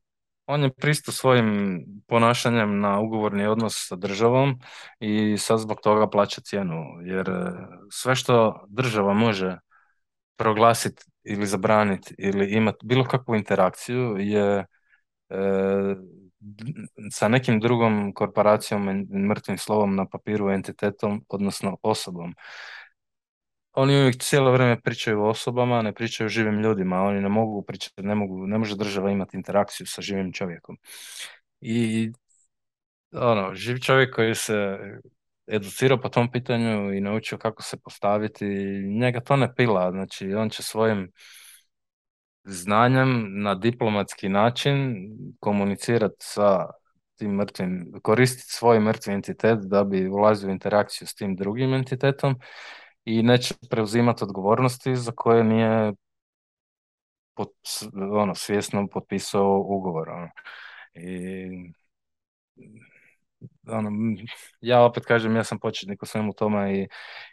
S2: on je pristao svojim ponašanjem na ugovorni odnos sa državom i sad zbog toga plaća cijenu. Jer sve što država može proglasiti ili zabraniti ili imati bilo kakvu interakciju je e, sa nekim drugom korporacijom mrtvim slovom na papiru entitetom, odnosno osobom. Oni uvijek cijelo vrijeme pričaju o osobama, ne pričaju o živim ljudima, oni ne mogu pričati, ne, mogu, ne može država imati interakciju sa živim čovjekom. I ono, živ čovjek koji se educirao po tom pitanju i naučio kako se postaviti, njega to ne pila, znači on će svojim znanjem na diplomatski način komunicirati sa tim mrtvim, koristiti svoj mrtvi entitet da bi ulazio u interakciju s tim drugim entitetom i neće preuzimati odgovornosti za koje nije ono, svjesno potpisao ugovor. Ono. I ono, ja opet kažem, ja sam početnik u svemu tome i,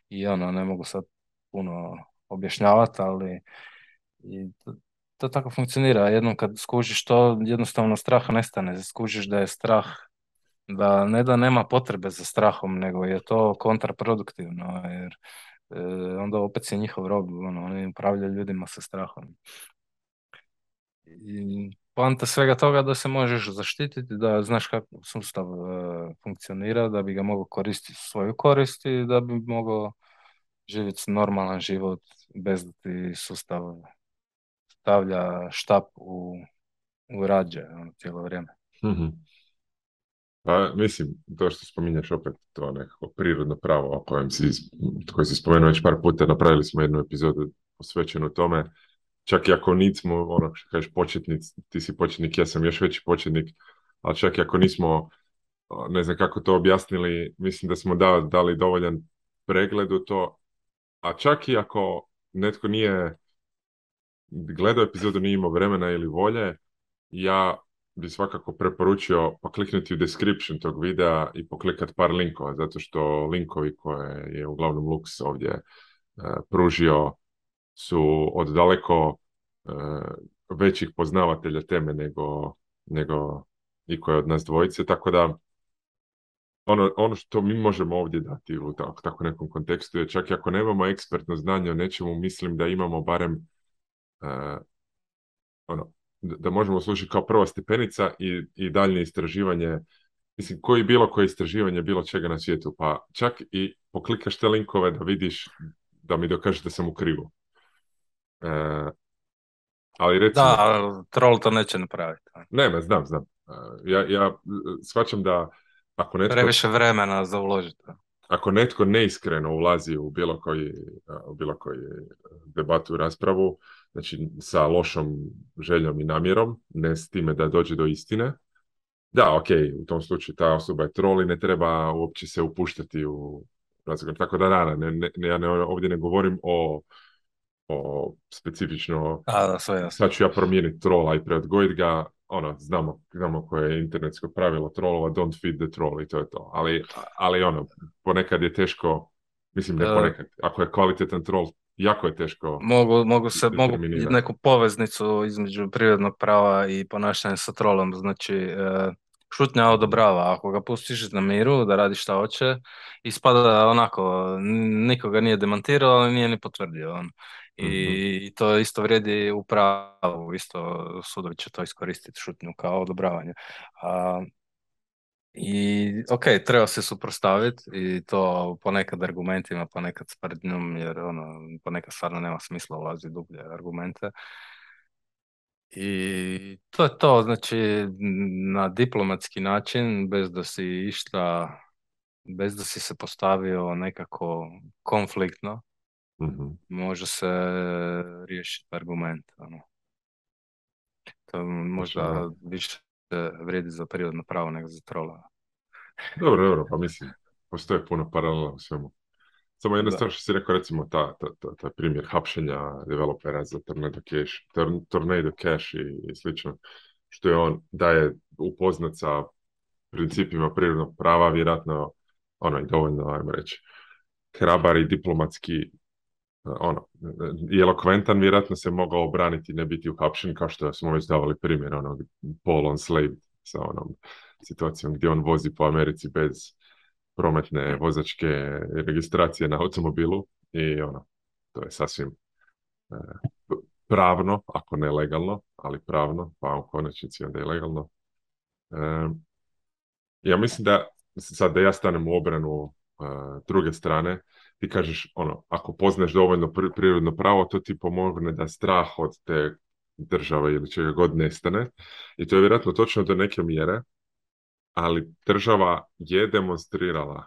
S2: i ono, ne mogu sad puno objašnjavati, ali i to, tako funkcionira. Jednom kad skužiš to, jednostavno strah nestane. Skužiš da je strah da ne da nema potrebe za strahom, nego je to kontraproduktivno, jer e, onda opet si njihov rob, ono, oni upravljaju ljudima sa strahom. I poanta svega toga da se možeš zaštititi, da znaš kako sustav e, funkcionira, da bi ga mogao koristiti svoju korist i da bi mogao živjeti normalan život bez da ti sustav stavlja štap u, rađe ono, cijelo vrijeme. Mhm.
S1: Pa, mislim, to što spominješ opet to nekako prirodno pravo o kojem si, koje si spomenuo već par puta, napravili smo jednu epizodu posvećenu tome čak i ako nismo, ono što kažeš početnic, ti si početnik, ja sam još veći početnik, ali čak i ako nismo, ne znam kako to objasnili, mislim da smo da, dali dovoljan pregled u to, a čak i ako netko nije gledao epizodu, nije imao vremena ili volje, ja bi svakako preporučio pa kliknuti u description tog videa i poklikat par linkova, zato što linkovi koje je uglavnom Lux ovdje e, pružio su od daleko e, većih poznavatelja teme nego, nego i koje od nas dvojice, tako da ono, ono što mi možemo ovdje dati u tako, tako nekom kontekstu je čak i ako nemamo ekspertno znanje o nečemu, mislim da imamo barem e, ono, da možemo slušati kao prva stepenica i, i daljnje istraživanje mislim, koji bilo koje istraživanje bilo čega na svijetu, pa čak i poklikaš te linkove da vidiš da mi dokažeš da sam u krivu. E, ali recimo... Da,
S2: troll to neće napraviti.
S1: Ne, ne, znam, znam. E, ja, ja shvaćam da ako netko... Previše
S2: vremena za uložiti.
S1: Ako netko neiskreno ulazi u bilo koji, e, u bilo koji debatu i raspravu, znači sa lošom željom i namjerom, ne s time da dođe do istine, da, ok, u tom slučaju ta osoba je troll i ne treba uopće se upuštati u razgovor. Tako da, da, ne, ne, ja ne, ovdje ne govorim o o, specifično A, da, sve, sad ću ja promijeniti trola i preodgojiti ga, ono, znamo, znamo koje je internetsko pravilo trolova, don't feed the troll i to je to. Ali, ali ono, ponekad je teško, mislim ne e, ponekad, ako je kvalitetan troll, jako je teško.
S2: Mogu, mogu se, mogu neku poveznicu između prirodnog prava i ponašanja sa trolom, znači e, šutnja odobrava, ako ga pustiš na miru da radi šta hoće, ispada onako, nikoga nije demantirao, ali nije ni potvrdio on. I, to isto vrijedi u pravu, isto sudovi će to iskoristiti šutnju kao odobravanje. A, I ok, treba se suprostaviti i to ponekad argumentima, ponekad sprednjom jer ono, ponekad stvarno nema smisla ulaziti dublje argumente. I to je to, znači na diplomatski način, bez da si išta, bez da si se postavio nekako konfliktno, Može se riješiti argument. Ono. To možda više vrijedi za prirodno pravo nego za trola.
S1: Dobro, dobro, pa mislim, postoje puno paralela u svemu. Samo jedna stvar što si rekao, recimo, ta, ta, ta, primjer hapšenja developera za Tornado Cash, Tornado Cash i, i slično, što je on, daje upoznat sa principima prirodnog prava, vjerojatno, ono, i dovoljno, ajmo reći, hrabar i diplomatski ono, i elokventan, vjerojatno se mogao obraniti ne biti uhapšen, kao što smo već davali primjer onog Paul slave sa onom situacijom gdje on vozi po Americi bez prometne vozačke registracije na automobilu i ono, to je sasvim e, pravno, ako ne legalno, ali pravno, pa u konačnici onda je legalno. E, ja mislim da sad da ja stanem u obranu e, druge strane, ti kažeš, ono, ako poznaš dovoljno prirodno pravo, to ti pomogne da strah od te države ili čega god nestane. I to je vjerojatno točno do neke mjere, ali država je demonstrirala,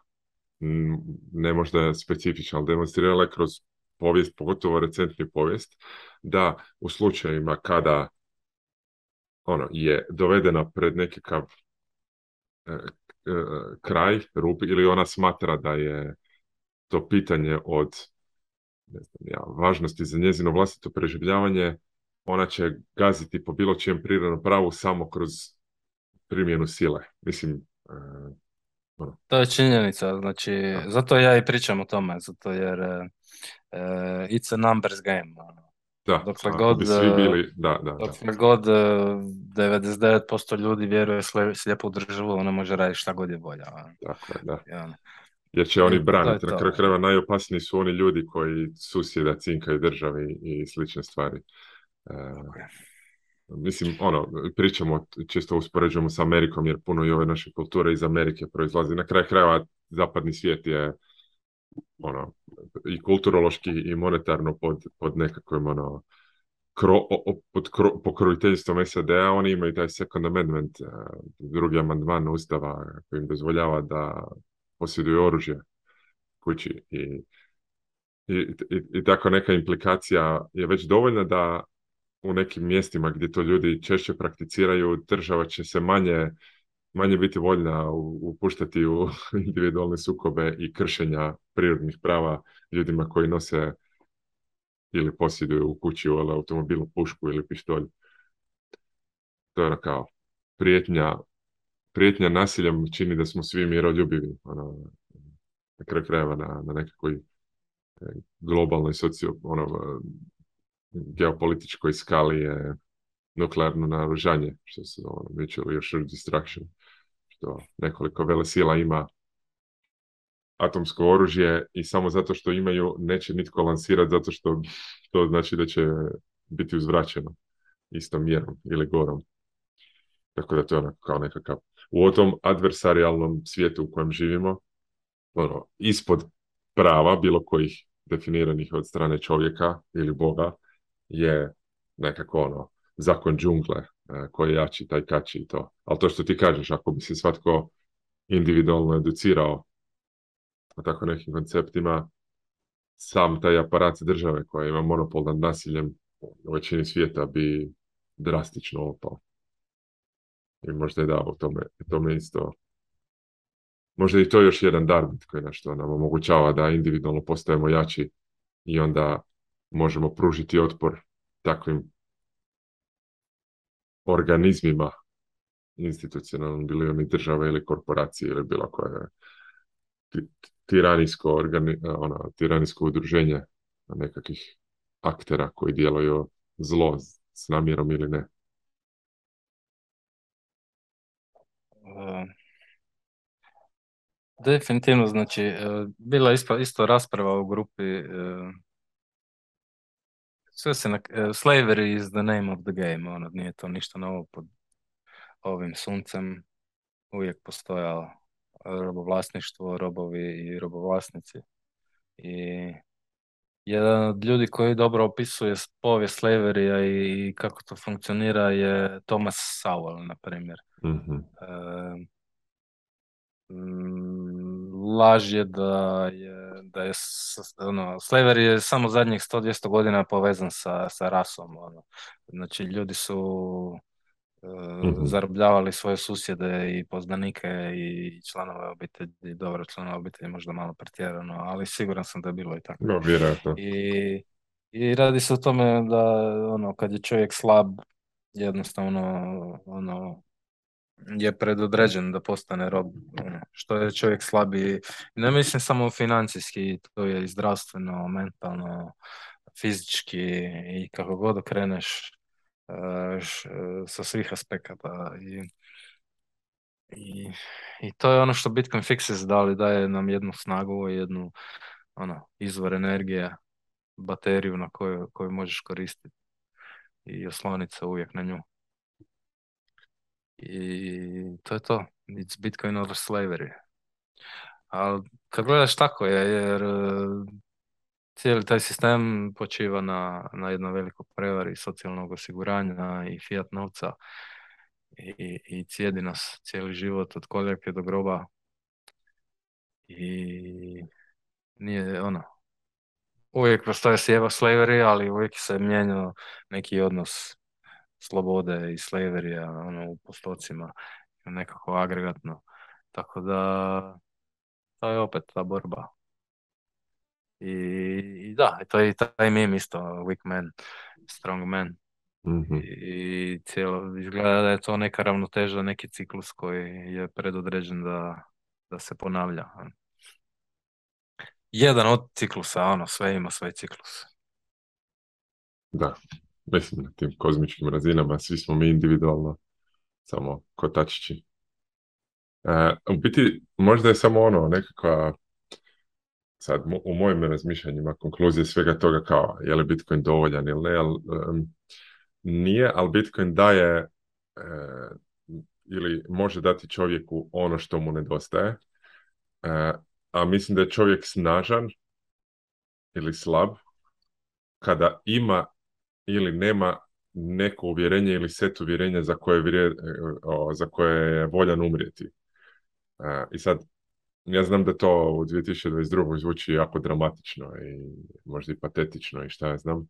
S1: ne možda specifično, ali demonstrirala je kroz povijest, pogotovo recentni povijest, da u slučajima kada ono je dovedena pred nekakav e, e, kraj, rupi ili ona smatra da je to pitanje od ne znam ja, važnosti za njezino vlastito preživljavanje, ona će gaziti po bilo čijem prirodnom pravu samo kroz primjenu sile. Mislim, e, ono.
S2: To je činjenica, znači, zato ja i pričam o tome, zato jer e, e, it's a numbers game. Ono.
S1: Da, dokle god, bi svi bili, da, da,
S2: dokle
S1: da.
S2: god 99% ljudi vjeruje slijepu državu, ona može raditi šta god je ono.
S1: Tako Dakle, da. Ja jer će oni e, braniti. Na kraju krajeva najopasniji su oni ljudi koji susjeda cinkaju državi i slične stvari. E, mislim, ono, pričamo, često uspoređujemo sa Amerikom, jer puno i ove naše kulture iz Amerike proizlazi. Na kraju krajeva zapadni svijet je ono, i kulturološki i monetarno pod, pod nekakvim ono, kro, pod kro, pokroviteljstvom SAD-a, oni imaju taj second amendment, e, drugi amandman ustava koji im dozvoljava da posjeduje oružje kući i i, i, tako neka implikacija je već dovoljna da u nekim mjestima gdje to ljudi češće prakticiraju, država će se manje, manje biti voljna upuštati u individualne sukobe i kršenja prirodnih prava ljudima koji nose ili posjeduju u kući u automobilu pušku ili pištolj. To je ono kao prijetnja prijetnja nasiljem čini da smo svi miroljubivi ono, na kraju krajeva na, na nekakvoj e, globalnoj socio, ono, geopolitičkoj skali je nuklearno naružanje, što se ono, mi još destruction, što nekoliko sila ima atomsko oružje i samo zato što imaju neće nitko lansirati zato što to znači da će biti uzvraćeno istom mjerom ili gorom. Tako da to je onako kao nekakav u tom adversarijalnom svijetu u kojem živimo, ono, ispod prava bilo kojih definiranih od strane čovjeka ili Boga je nekako ono, zakon džungle e, koji jači, taj kači i to. Ali to što ti kažeš, ako bi se svatko individualno educirao o tako nekim konceptima, sam taj aparat države koja ima monopol nad nasiljem u većini svijeta bi drastično opao. I možda je da, u tome, tome isto možda i to je još jedan darbit koji na nam ono, omogućava da individualno postajemo jači i onda možemo pružiti otpor takvim organizmima institucionalnim, bili oni država ili korporacije ili bilo koje tiranijsko, organi, ono, tiranijsko udruženje nekakvih aktera koji djeluju zlo s namjerom ili ne.
S2: Eh, definitivno, znači, eh, bila je isto, isto rasprava u grupi eh, sve se na, slavery is the name of the game, ono, nije to ništa novo pod ovim suncem, uvijek postojalo robovlasništvo, robovi i robovlasnici i jedan od ljudi koji dobro opisuje povijest slaverija i kako to funkcionira je Thomas Sowell, na primjer. Mhm. laž je da je, da je ono, je samo zadnjih 100-200 godina povezan sa, sa rasom. Ono. Znači, ljudi su E, mhm. zarobljavali svoje susjede i poznanike i članove obitelji, dobro članove obitelji možda malo pretjerano, ali siguran sam da je bilo i tako. No, I, I radi se o tome da ono, kad je čovjek slab, jednostavno ono, je predodređen da postane rob. Ono, što je čovjek slabiji, ne mislim samo financijski, to je i zdravstveno, mentalno, fizički i kako god okreneš, Eh, eh, sa svih aspekata i, i, i to je ono što Bitcoin Fixes dali, daje nam jednu snagu jednu ono, izvor energije, bateriju na koju, koju možeš koristiti i osloniti se uvijek na nju. I to je to. It's Bitcoin over slavery. Ali kad gledaš tako je, jer eh, cijeli taj sistem počiva na, na jedno veliko prevari socijalnog osiguranja i fiat novca i, i cijedi nas cijeli život od koljake do groba i nije ono uvijek postoje sjeva slaveri ali uvijek se mijenjao neki odnos slobode i slaverija ono, u postocima nekako agregatno tako da to je opet ta borba i, i da, to je taj meme isto, weak man, strong man. Mhm. I cijelo, izgleda da je to neka ravnoteža, neki ciklus koji je predodređen da, da se ponavlja. Jedan od ciklusa, ono, sve ima svoj ciklus.
S1: Da, mislim na tim kozmičkim razinama, svi smo mi individualno, samo kotačići. E, u biti, možda je samo ono, nekakva sad u mojim razmišljanjima konkluzije svega toga kao je li Bitcoin dovoljan ili ne, ali, nije, ali Bitcoin daje eh, ili može dati čovjeku ono što mu nedostaje, eh, a mislim da je čovjek snažan ili slab kada ima ili nema neko uvjerenje ili set uvjerenja za koje, eh, za koje je voljan umrijeti. I sad, ja znam da to u 2022. zvuči jako dramatično i možda i patetično i šta ja znam.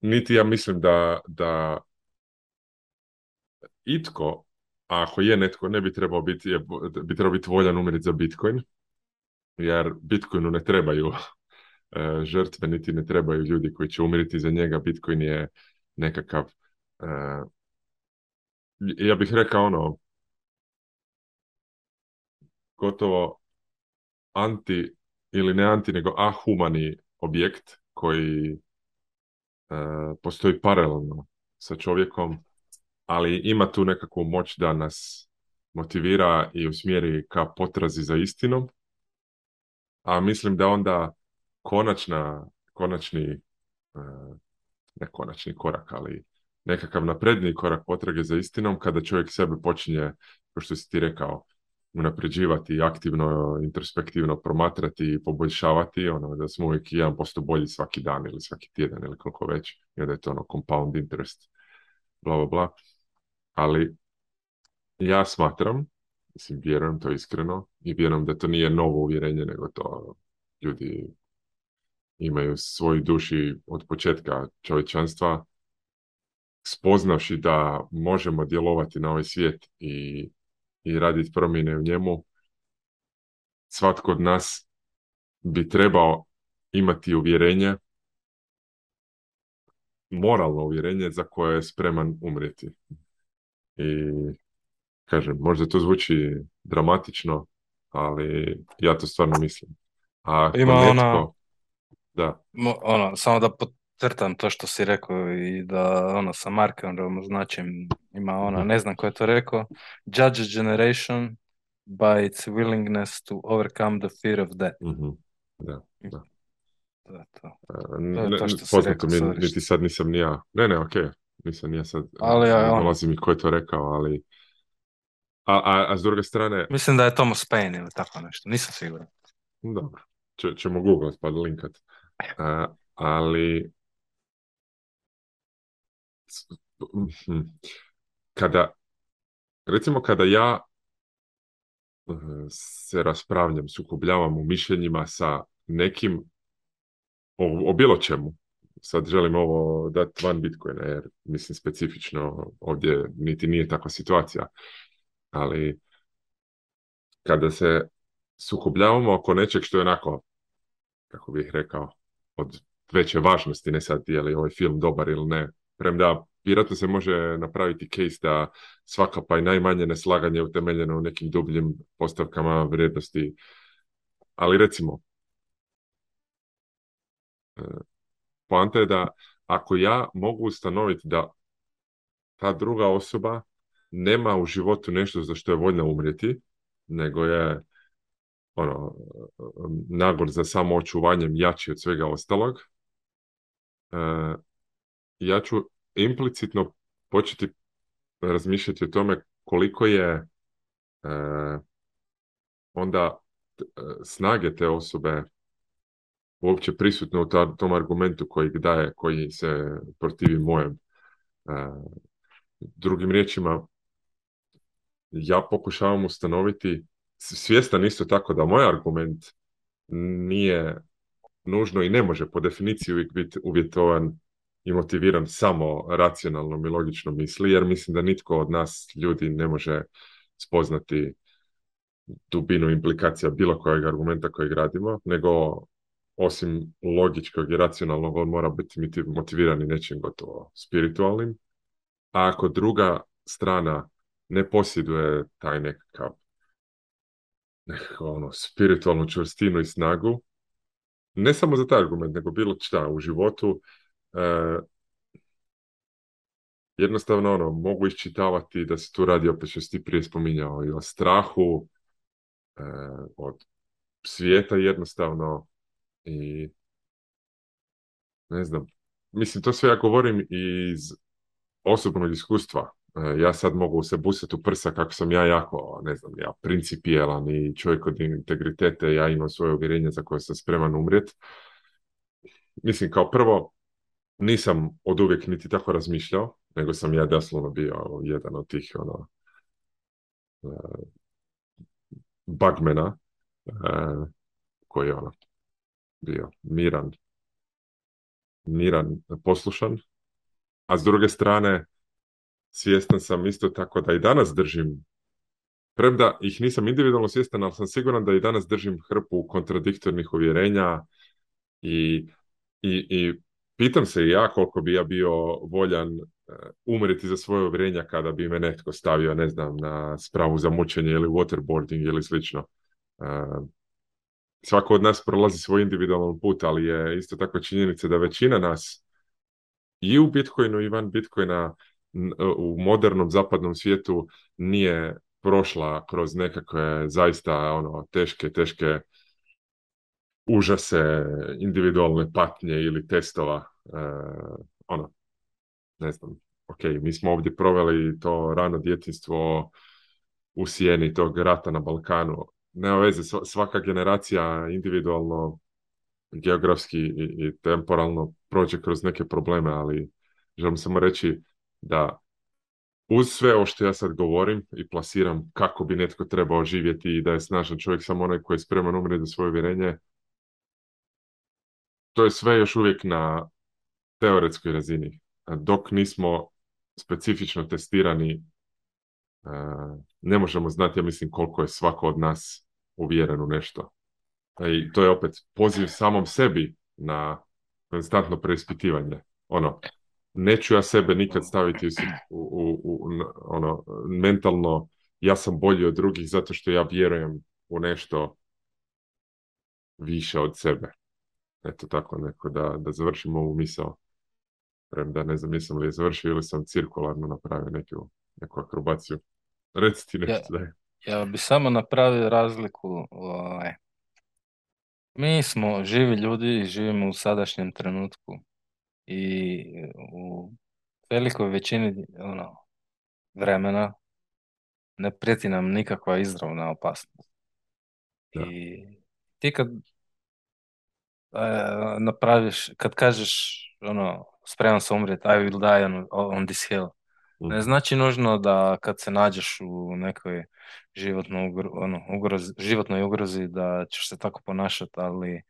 S1: Niti ja mislim da, da itko, a ako je netko, ne bi trebao biti, bi trebao biti voljan umjeriti za Bitcoin, jer Bitcoinu ne trebaju e, žrtve, niti ne trebaju ljudi koji će umiriti za njega. Bitcoin je nekakav, e, ja bih rekao ono, gotovo anti ili ne anti nego ahumani objekt koji e, postoji paralelno sa čovjekom, ali ima tu nekakvu moć da nas motivira i usmjeri ka potrazi za istinom. A mislim da onda konačna, konačni, e, ne konačni korak, ali nekakav napredni korak potrage za istinom kada čovjek sebe počinje, kao što si ti rekao, unapređivati aktivno, introspektivno promatrati i poboljšavati, ono, da smo uvijek 1% bolji svaki dan ili svaki tjedan ili koliko već, i onda je to ono compound interest, bla, bla, bla. Ali ja smatram, mislim, vjerujem to iskreno i vjerujem da to nije novo uvjerenje, nego to ljudi imaju svoji duši od početka čovječanstva, spoznavši da možemo djelovati na ovaj svijet i i raditi promjene u njemu, svatko od nas bi trebao imati uvjerenje, moralno uvjerenje za koje je spreman umrijeti. I kažem, možda to zvuči dramatično, ali ja to stvarno mislim.
S2: A Ima netko, da. ono, samo da crtam to što si rekao i da ono sa markerom znači ima ono, ne znam ko je to rekao, judge a generation by its willingness to overcome the fear of death.
S1: Mhm. Da, da.
S2: to. E, to, je to što poznato
S1: rekao, mi, niti sad nisam ni ja. Ne, ne, ok. nisam ni ja sad. Ali, ja, ono- mi ko je to rekao, ali... A, a, a s druge strane...
S2: Mislim da je Thomas Paine ili tako nešto, nisam siguran.
S1: Dobro, ćemo Google pa linkat. E, ali Mhm. kada, recimo kada ja eh, se raspravljam, sukobljavam u mišljenjima sa nekim o, o bilo čemu, sad želim ovo dati van Bitcoina, jer mislim specifično ovdje niti nije takva situacija, ali kada se sukobljavamo oko nečeg što je onako, kako bih rekao, od veće važnosti, ne sad je li ovaj film dobar ili ne, premda vjerojatno se može napraviti case da svaka pa i najmanje neslaganje utemeljeno u nekim dubljim postavkama vrijednosti. Ali recimo, e, poanta je da ako ja mogu ustanoviti da ta druga osoba nema u životu nešto za što je voljna umrijeti, nego je ono, nagor za samo očuvanjem jači od svega ostalog, e, ja ću implicitno početi razmišljati o tome koliko je e, onda e, snage te osobe uopće prisutno u tom argumentu koji daje, koji se protivi mojem. E, drugim riječima, ja pokušavam ustanoviti, svjestan isto tako da moj argument nije nužno i ne može po definiciji biti uvjetovan i motiviran samo racionalnom i logičnom misli, jer mislim da nitko od nas ljudi ne može spoznati dubinu implikacija bilo kojeg argumenta kojeg radimo, nego osim logičkog i racionalnog on mora biti motiviran i nečim gotovo spiritualnim. A ako druga strana ne posjeduje taj nekakav ono, spiritualnu čvrstinu i snagu, ne samo za taj argument, nego bilo šta u životu, E, jednostavno ono, mogu iščitavati da se tu radi, opet što si prije spominjao, i o strahu e, od svijeta jednostavno i ne znam, mislim to sve ja govorim iz osobnog iskustva. E, ja sad mogu se busati u prsa kako sam ja jako, ne znam, ja principijelan i čovjek od integritete, ja imam svoje uvjerenje za koje sam spreman umrijet. Mislim, kao prvo, nisam od uvijek niti tako razmišljao, nego sam ja doslovno bio jedan od tih ono, eh, bagmena eh, koji je ono, bio miran, miran, poslušan. A s druge strane, svjestan sam isto tako da i danas držim, premda ih nisam individualno svjestan, ali sam siguran da i danas držim hrpu kontradiktornih uvjerenja i, i, i Pitam se i ja koliko bi ja bio voljan e, umriti za svoje uvjerenja kada bi me netko stavio, ne znam, na spravu za mučenje ili waterboarding ili slično. E, svako od nas prolazi svoj individualan put, ali je isto tako činjenica da većina nas i u Bitcoinu i van Bitcoina e, u modernom zapadnom svijetu nije prošla kroz nekakve zaista ono teške, teške užase individualne patnje ili testova. E, ono, ne znam, ok, mi smo ovdje proveli to rano djetinstvo u sjeni tog rata na Balkanu. Nema veze, svaka generacija individualno, geografski i, temporalno prođe kroz neke probleme, ali želim samo reći da uz sve ovo što ja sad govorim i plasiram kako bi netko trebao živjeti i da je snažan čovjek samo onaj koji je spreman umri za svoje vjerenje, to je sve još uvijek na teoretskoj razini. Dok nismo specifično testirani, e, ne možemo znati, ja mislim, koliko je svako od nas uvjeren u nešto. E, I to je opet poziv samom sebi na konstantno preispitivanje. Ono, neću ja sebe nikad staviti u, u, u, ono, mentalno ja sam bolji od drugih zato što ja vjerujem u nešto više od sebe. Eto tako neko da, da završim ovu misao. Premda ne znam nisam li je završio ili sam cirkularno napravio neku, neku akrobaciju. Reci ti nešto ja,
S2: Ja bi samo napravio razliku. Ovaj. Mi smo živi ljudi i živimo u sadašnjem trenutku. I u velikoj većini ono, vremena ne prijeti nam nikakva izravna opasnost. I ti kad napraviš, kad kažeš ono, spreman sam umrijeti, I will die on, on this hill. Ne znači nužno da kad se nađeš u nekoj životnoj ono, ugrozi, životnoj ugrozi da ćeš se tako ponašati, ali,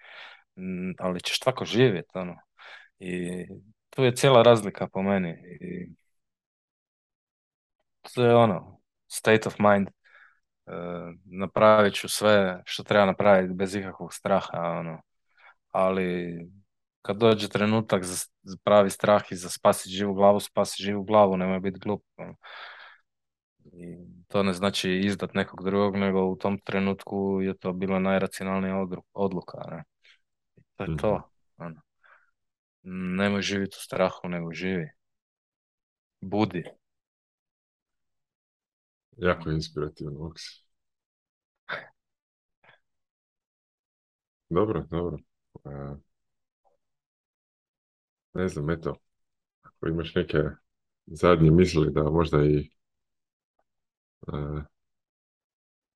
S2: ali ćeš tako živjeti. Ono. I tu je cijela razlika po meni. I to je ono, state of mind. E, napravit ću sve što treba napraviti bez ikakvog straha. Ono ali kad dođe trenutak za pravi strah i za spasi živu glavu, spasi živu glavu, nemoj biti glup. Ono. I to ne znači izdat nekog drugog, nego u tom trenutku je to bila najracionalnija odluka. Ne? To je to. Mhm. Ono. Nemoj živjeti u strahu, nego živi. Budi.
S1: Jako inspirativno, Dobro, dobro ne znam, eto, ako imaš neke zadnje misli da možda i a,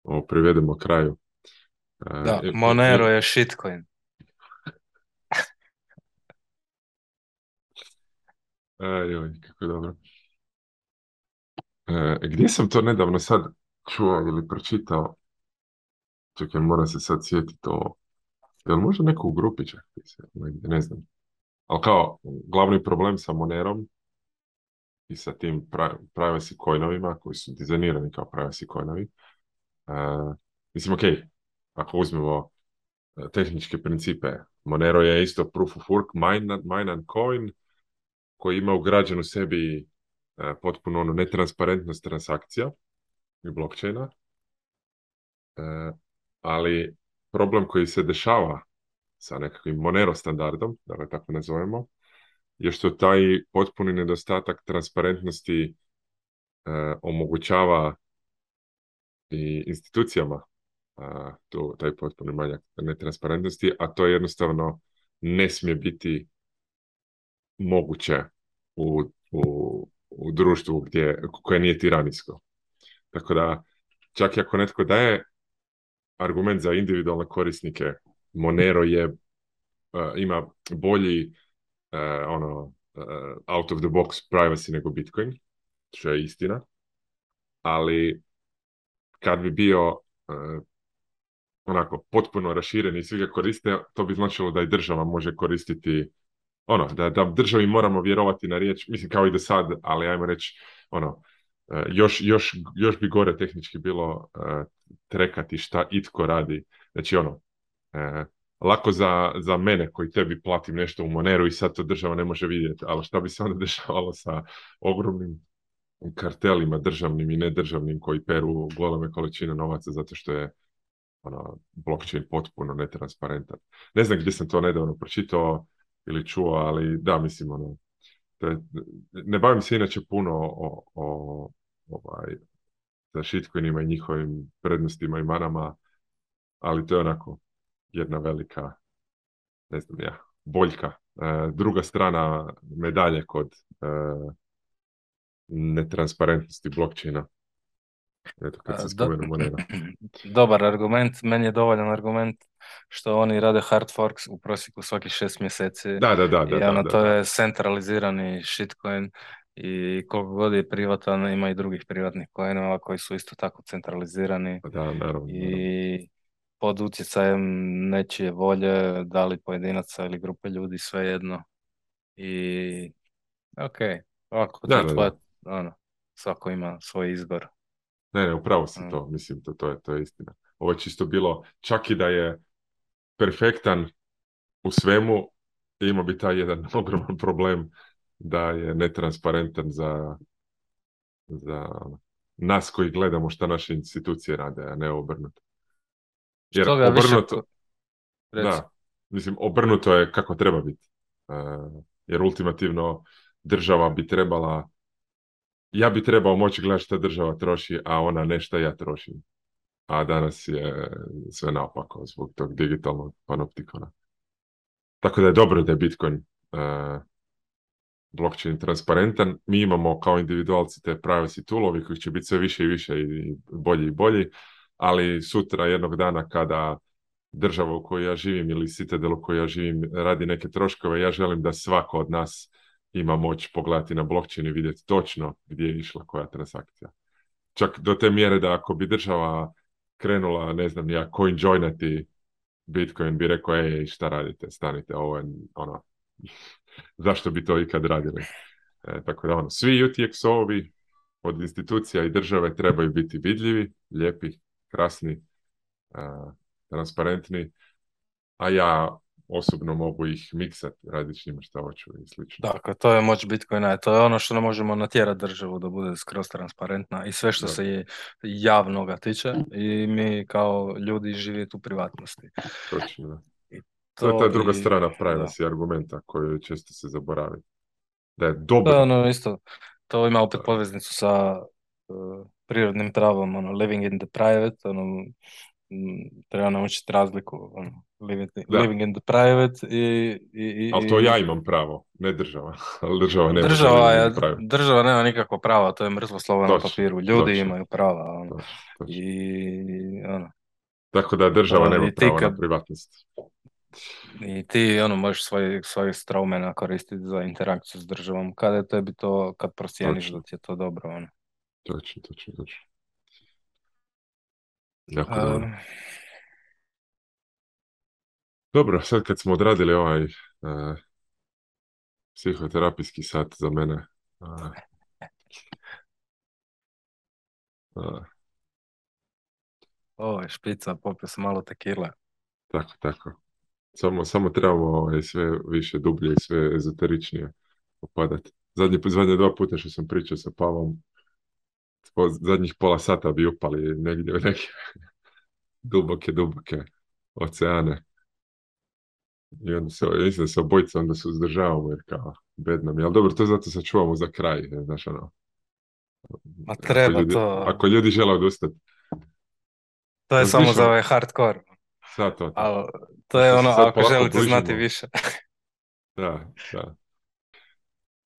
S1: ovo privedemo kraju.
S2: da, e, e, Monero e, je shitcoin.
S1: kako dobro. Gdje sam to nedavno sad čuo ili pročitao? Čekaj, moram se sad sjetiti o Jel možda neko u grupi čak Ne znam. Ali kao, glavni problem sa Monerom i sa tim privacy coinovima koji su dizajnirani kao privacy coinovi. E, mislim, ok, ako uzmemo e, tehničke principe, Monero je isto proof of work mine and coin koji ima ugrađen u sebi e, potpuno ono netransparentnost transakcija i blockchaina. ali problem koji se dešava sa nekakvim Monero standardom, da ga tako nazovemo, je što taj potpuni nedostatak transparentnosti e, omogućava i institucijama to, taj potpuni manjak netransparentnosti, a to jednostavno ne smije biti moguće u, u, u društvu gdje, koje nije tiranijsko. Tako da, čak i ako netko daje argument za individualne korisnike. Monero je, e, ima bolji e, ono, e, out of the box privacy nego Bitcoin, što je istina. Ali kad bi bio onako potpuno raširen i svi ga koriste, to bi značilo da i država može koristiti ono, da, da državi moramo vjerovati na riječ, mislim kao i do sad, ali ajmo reći, ono, Eh, još, još, još bi gore tehnički bilo eh, trekati šta itko radi. Znači ono, eh, lako za, za mene koji tebi platim nešto u Moneru i sad to država ne može vidjeti, ali šta bi se onda dešavalo sa ogromnim kartelima državnim i nedržavnim koji peru goleme količine novaca zato što je ono, blockchain potpuno netransparentan. Ne znam gdje sam to nedavno pročitao ili čuo, ali da, mislim, ono, ne bavim se inače puno o, o, ovaj, sa shitcoinima i njihovim prednostima i manama, ali to je onako jedna velika, ne znam ja, boljka. E, druga strana medalje kod e, netransparentnosti blockchaina. se
S2: Dobar argument, meni je dovoljan argument što oni rade hard forks u prosjeku svaki šest mjeseci.
S1: Da, da, da.
S2: da, I
S1: ono,
S2: to je centralizirani shitcoin i koliko god je privatan, ima i drugih privatnih kojenova koji su isto tako centralizirani
S1: pa da, i
S2: pod utjecajem nečije volje, da li pojedinaca ili grupe ljudi, svejedno. I ok, ovako da, ono, svako ima svoj izbor.
S1: Ne, ne, upravo sam mm. to, mislim, to, to, je, to je istina. Ovo je čisto bilo, čak i da je perfektan u svemu, imao bi taj jedan ogroman problem da je netransparentan za, za nas koji gledamo šta naše institucije rade, a ne obrnuto. Jer obrnuto, više... da, mislim, obrnuto je kako treba biti. E, jer ultimativno država bi trebala ja bi trebao moći gledati šta država troši, a ona ne šta ja trošim. A danas je sve naopako zbog tog digitalnog panoptikona. Tako da je dobro da je Bitcoin uh, blockchain transparentan. Mi imamo kao individualci te privacy toolovi koji će biti sve više i više i bolji i bolji, ali sutra jednog dana kada država u kojoj ja živim ili citadel u kojoj ja živim radi neke troškove, ja želim da svako od nas ima moć pogledati na blockchain i vidjeti točno gdje je išla koja transakcija. Čak do te mjere da ako bi država krenula, ne znam, ja coin joinati Bitcoin, bi rekao, ej, šta radite, stanite, ovo je ono, zašto bi to ikad radili. E, tako da ono, svi UTXO-ovi od institucija i države trebaju biti vidljivi, lijepi, krasni, e, transparentni, a ja osobno mogu ih miksati različitima što hoću i slično.
S2: Dakle, to je moć Bitcoina, to je ono što ne možemo natjerati državu da bude skroz transparentna i sve što se je javnoga tiče i mi kao ljudi živjeti u privatnosti. Točno,
S1: da. To, je ta druga strana privacy da. argumenta koji često se zaboravi. Da je dobro. Da,
S2: ono, isto. To ima opet poveznicu sa e, prirodnim pravom, ono, living in the private, ono, treba naučiti razliku, ono, living, living in the private i... i, i
S1: ali to ja imam pravo, ne država. država
S2: nema država, država nema nikakvo prava, to je mrzlo slovo na papiru. Ljudi imaju prava. Ono, I,
S1: ono, Tako da država nema prava na privatnost.
S2: I ti ono, možeš svoje, svoje straumena koristiti za interakciju s državom. Kada je tebi to, kad prosjeniš da ti je to dobro. Ono.
S1: Točno, točno, točno. dobro. Dobro, sad kad smo odradili ovaj eh, psihoterapijski sat za mene.
S2: Uh, Ovo je špica, popio sam malo tekile.
S1: Tako, tako. Samo, samo trebamo ovaj, sve više dublje i sve ezoteričnije opadati. Zadnje, zadnje dva puta što sam pričao sa Pavom, zadnjih pola sata bi upali negdje u neke duboke, duboke oceane. I onda se, mislim da se obojica onda se uzdržavamo jer kao bed je. Ali dobro, to zato sačuvamo za kraj, ne, znaš ono. Ma
S2: treba ako
S1: ljudi,
S2: to.
S1: Ako ljudi žele odustati.
S2: To je samo za ono ovaj hardcore
S1: to?
S2: to je ono, ako želite znati više.
S1: da, da.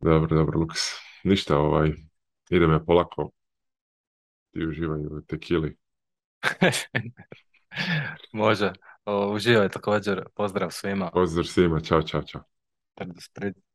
S1: Dobro, dobro, Lukas. Ništa, ovaj, idem ja polako Ti uživaj u tekili.
S2: Može. Uživaj također. Pozdrav svima.
S1: Pozdrav svima. Ćao, čao, čao.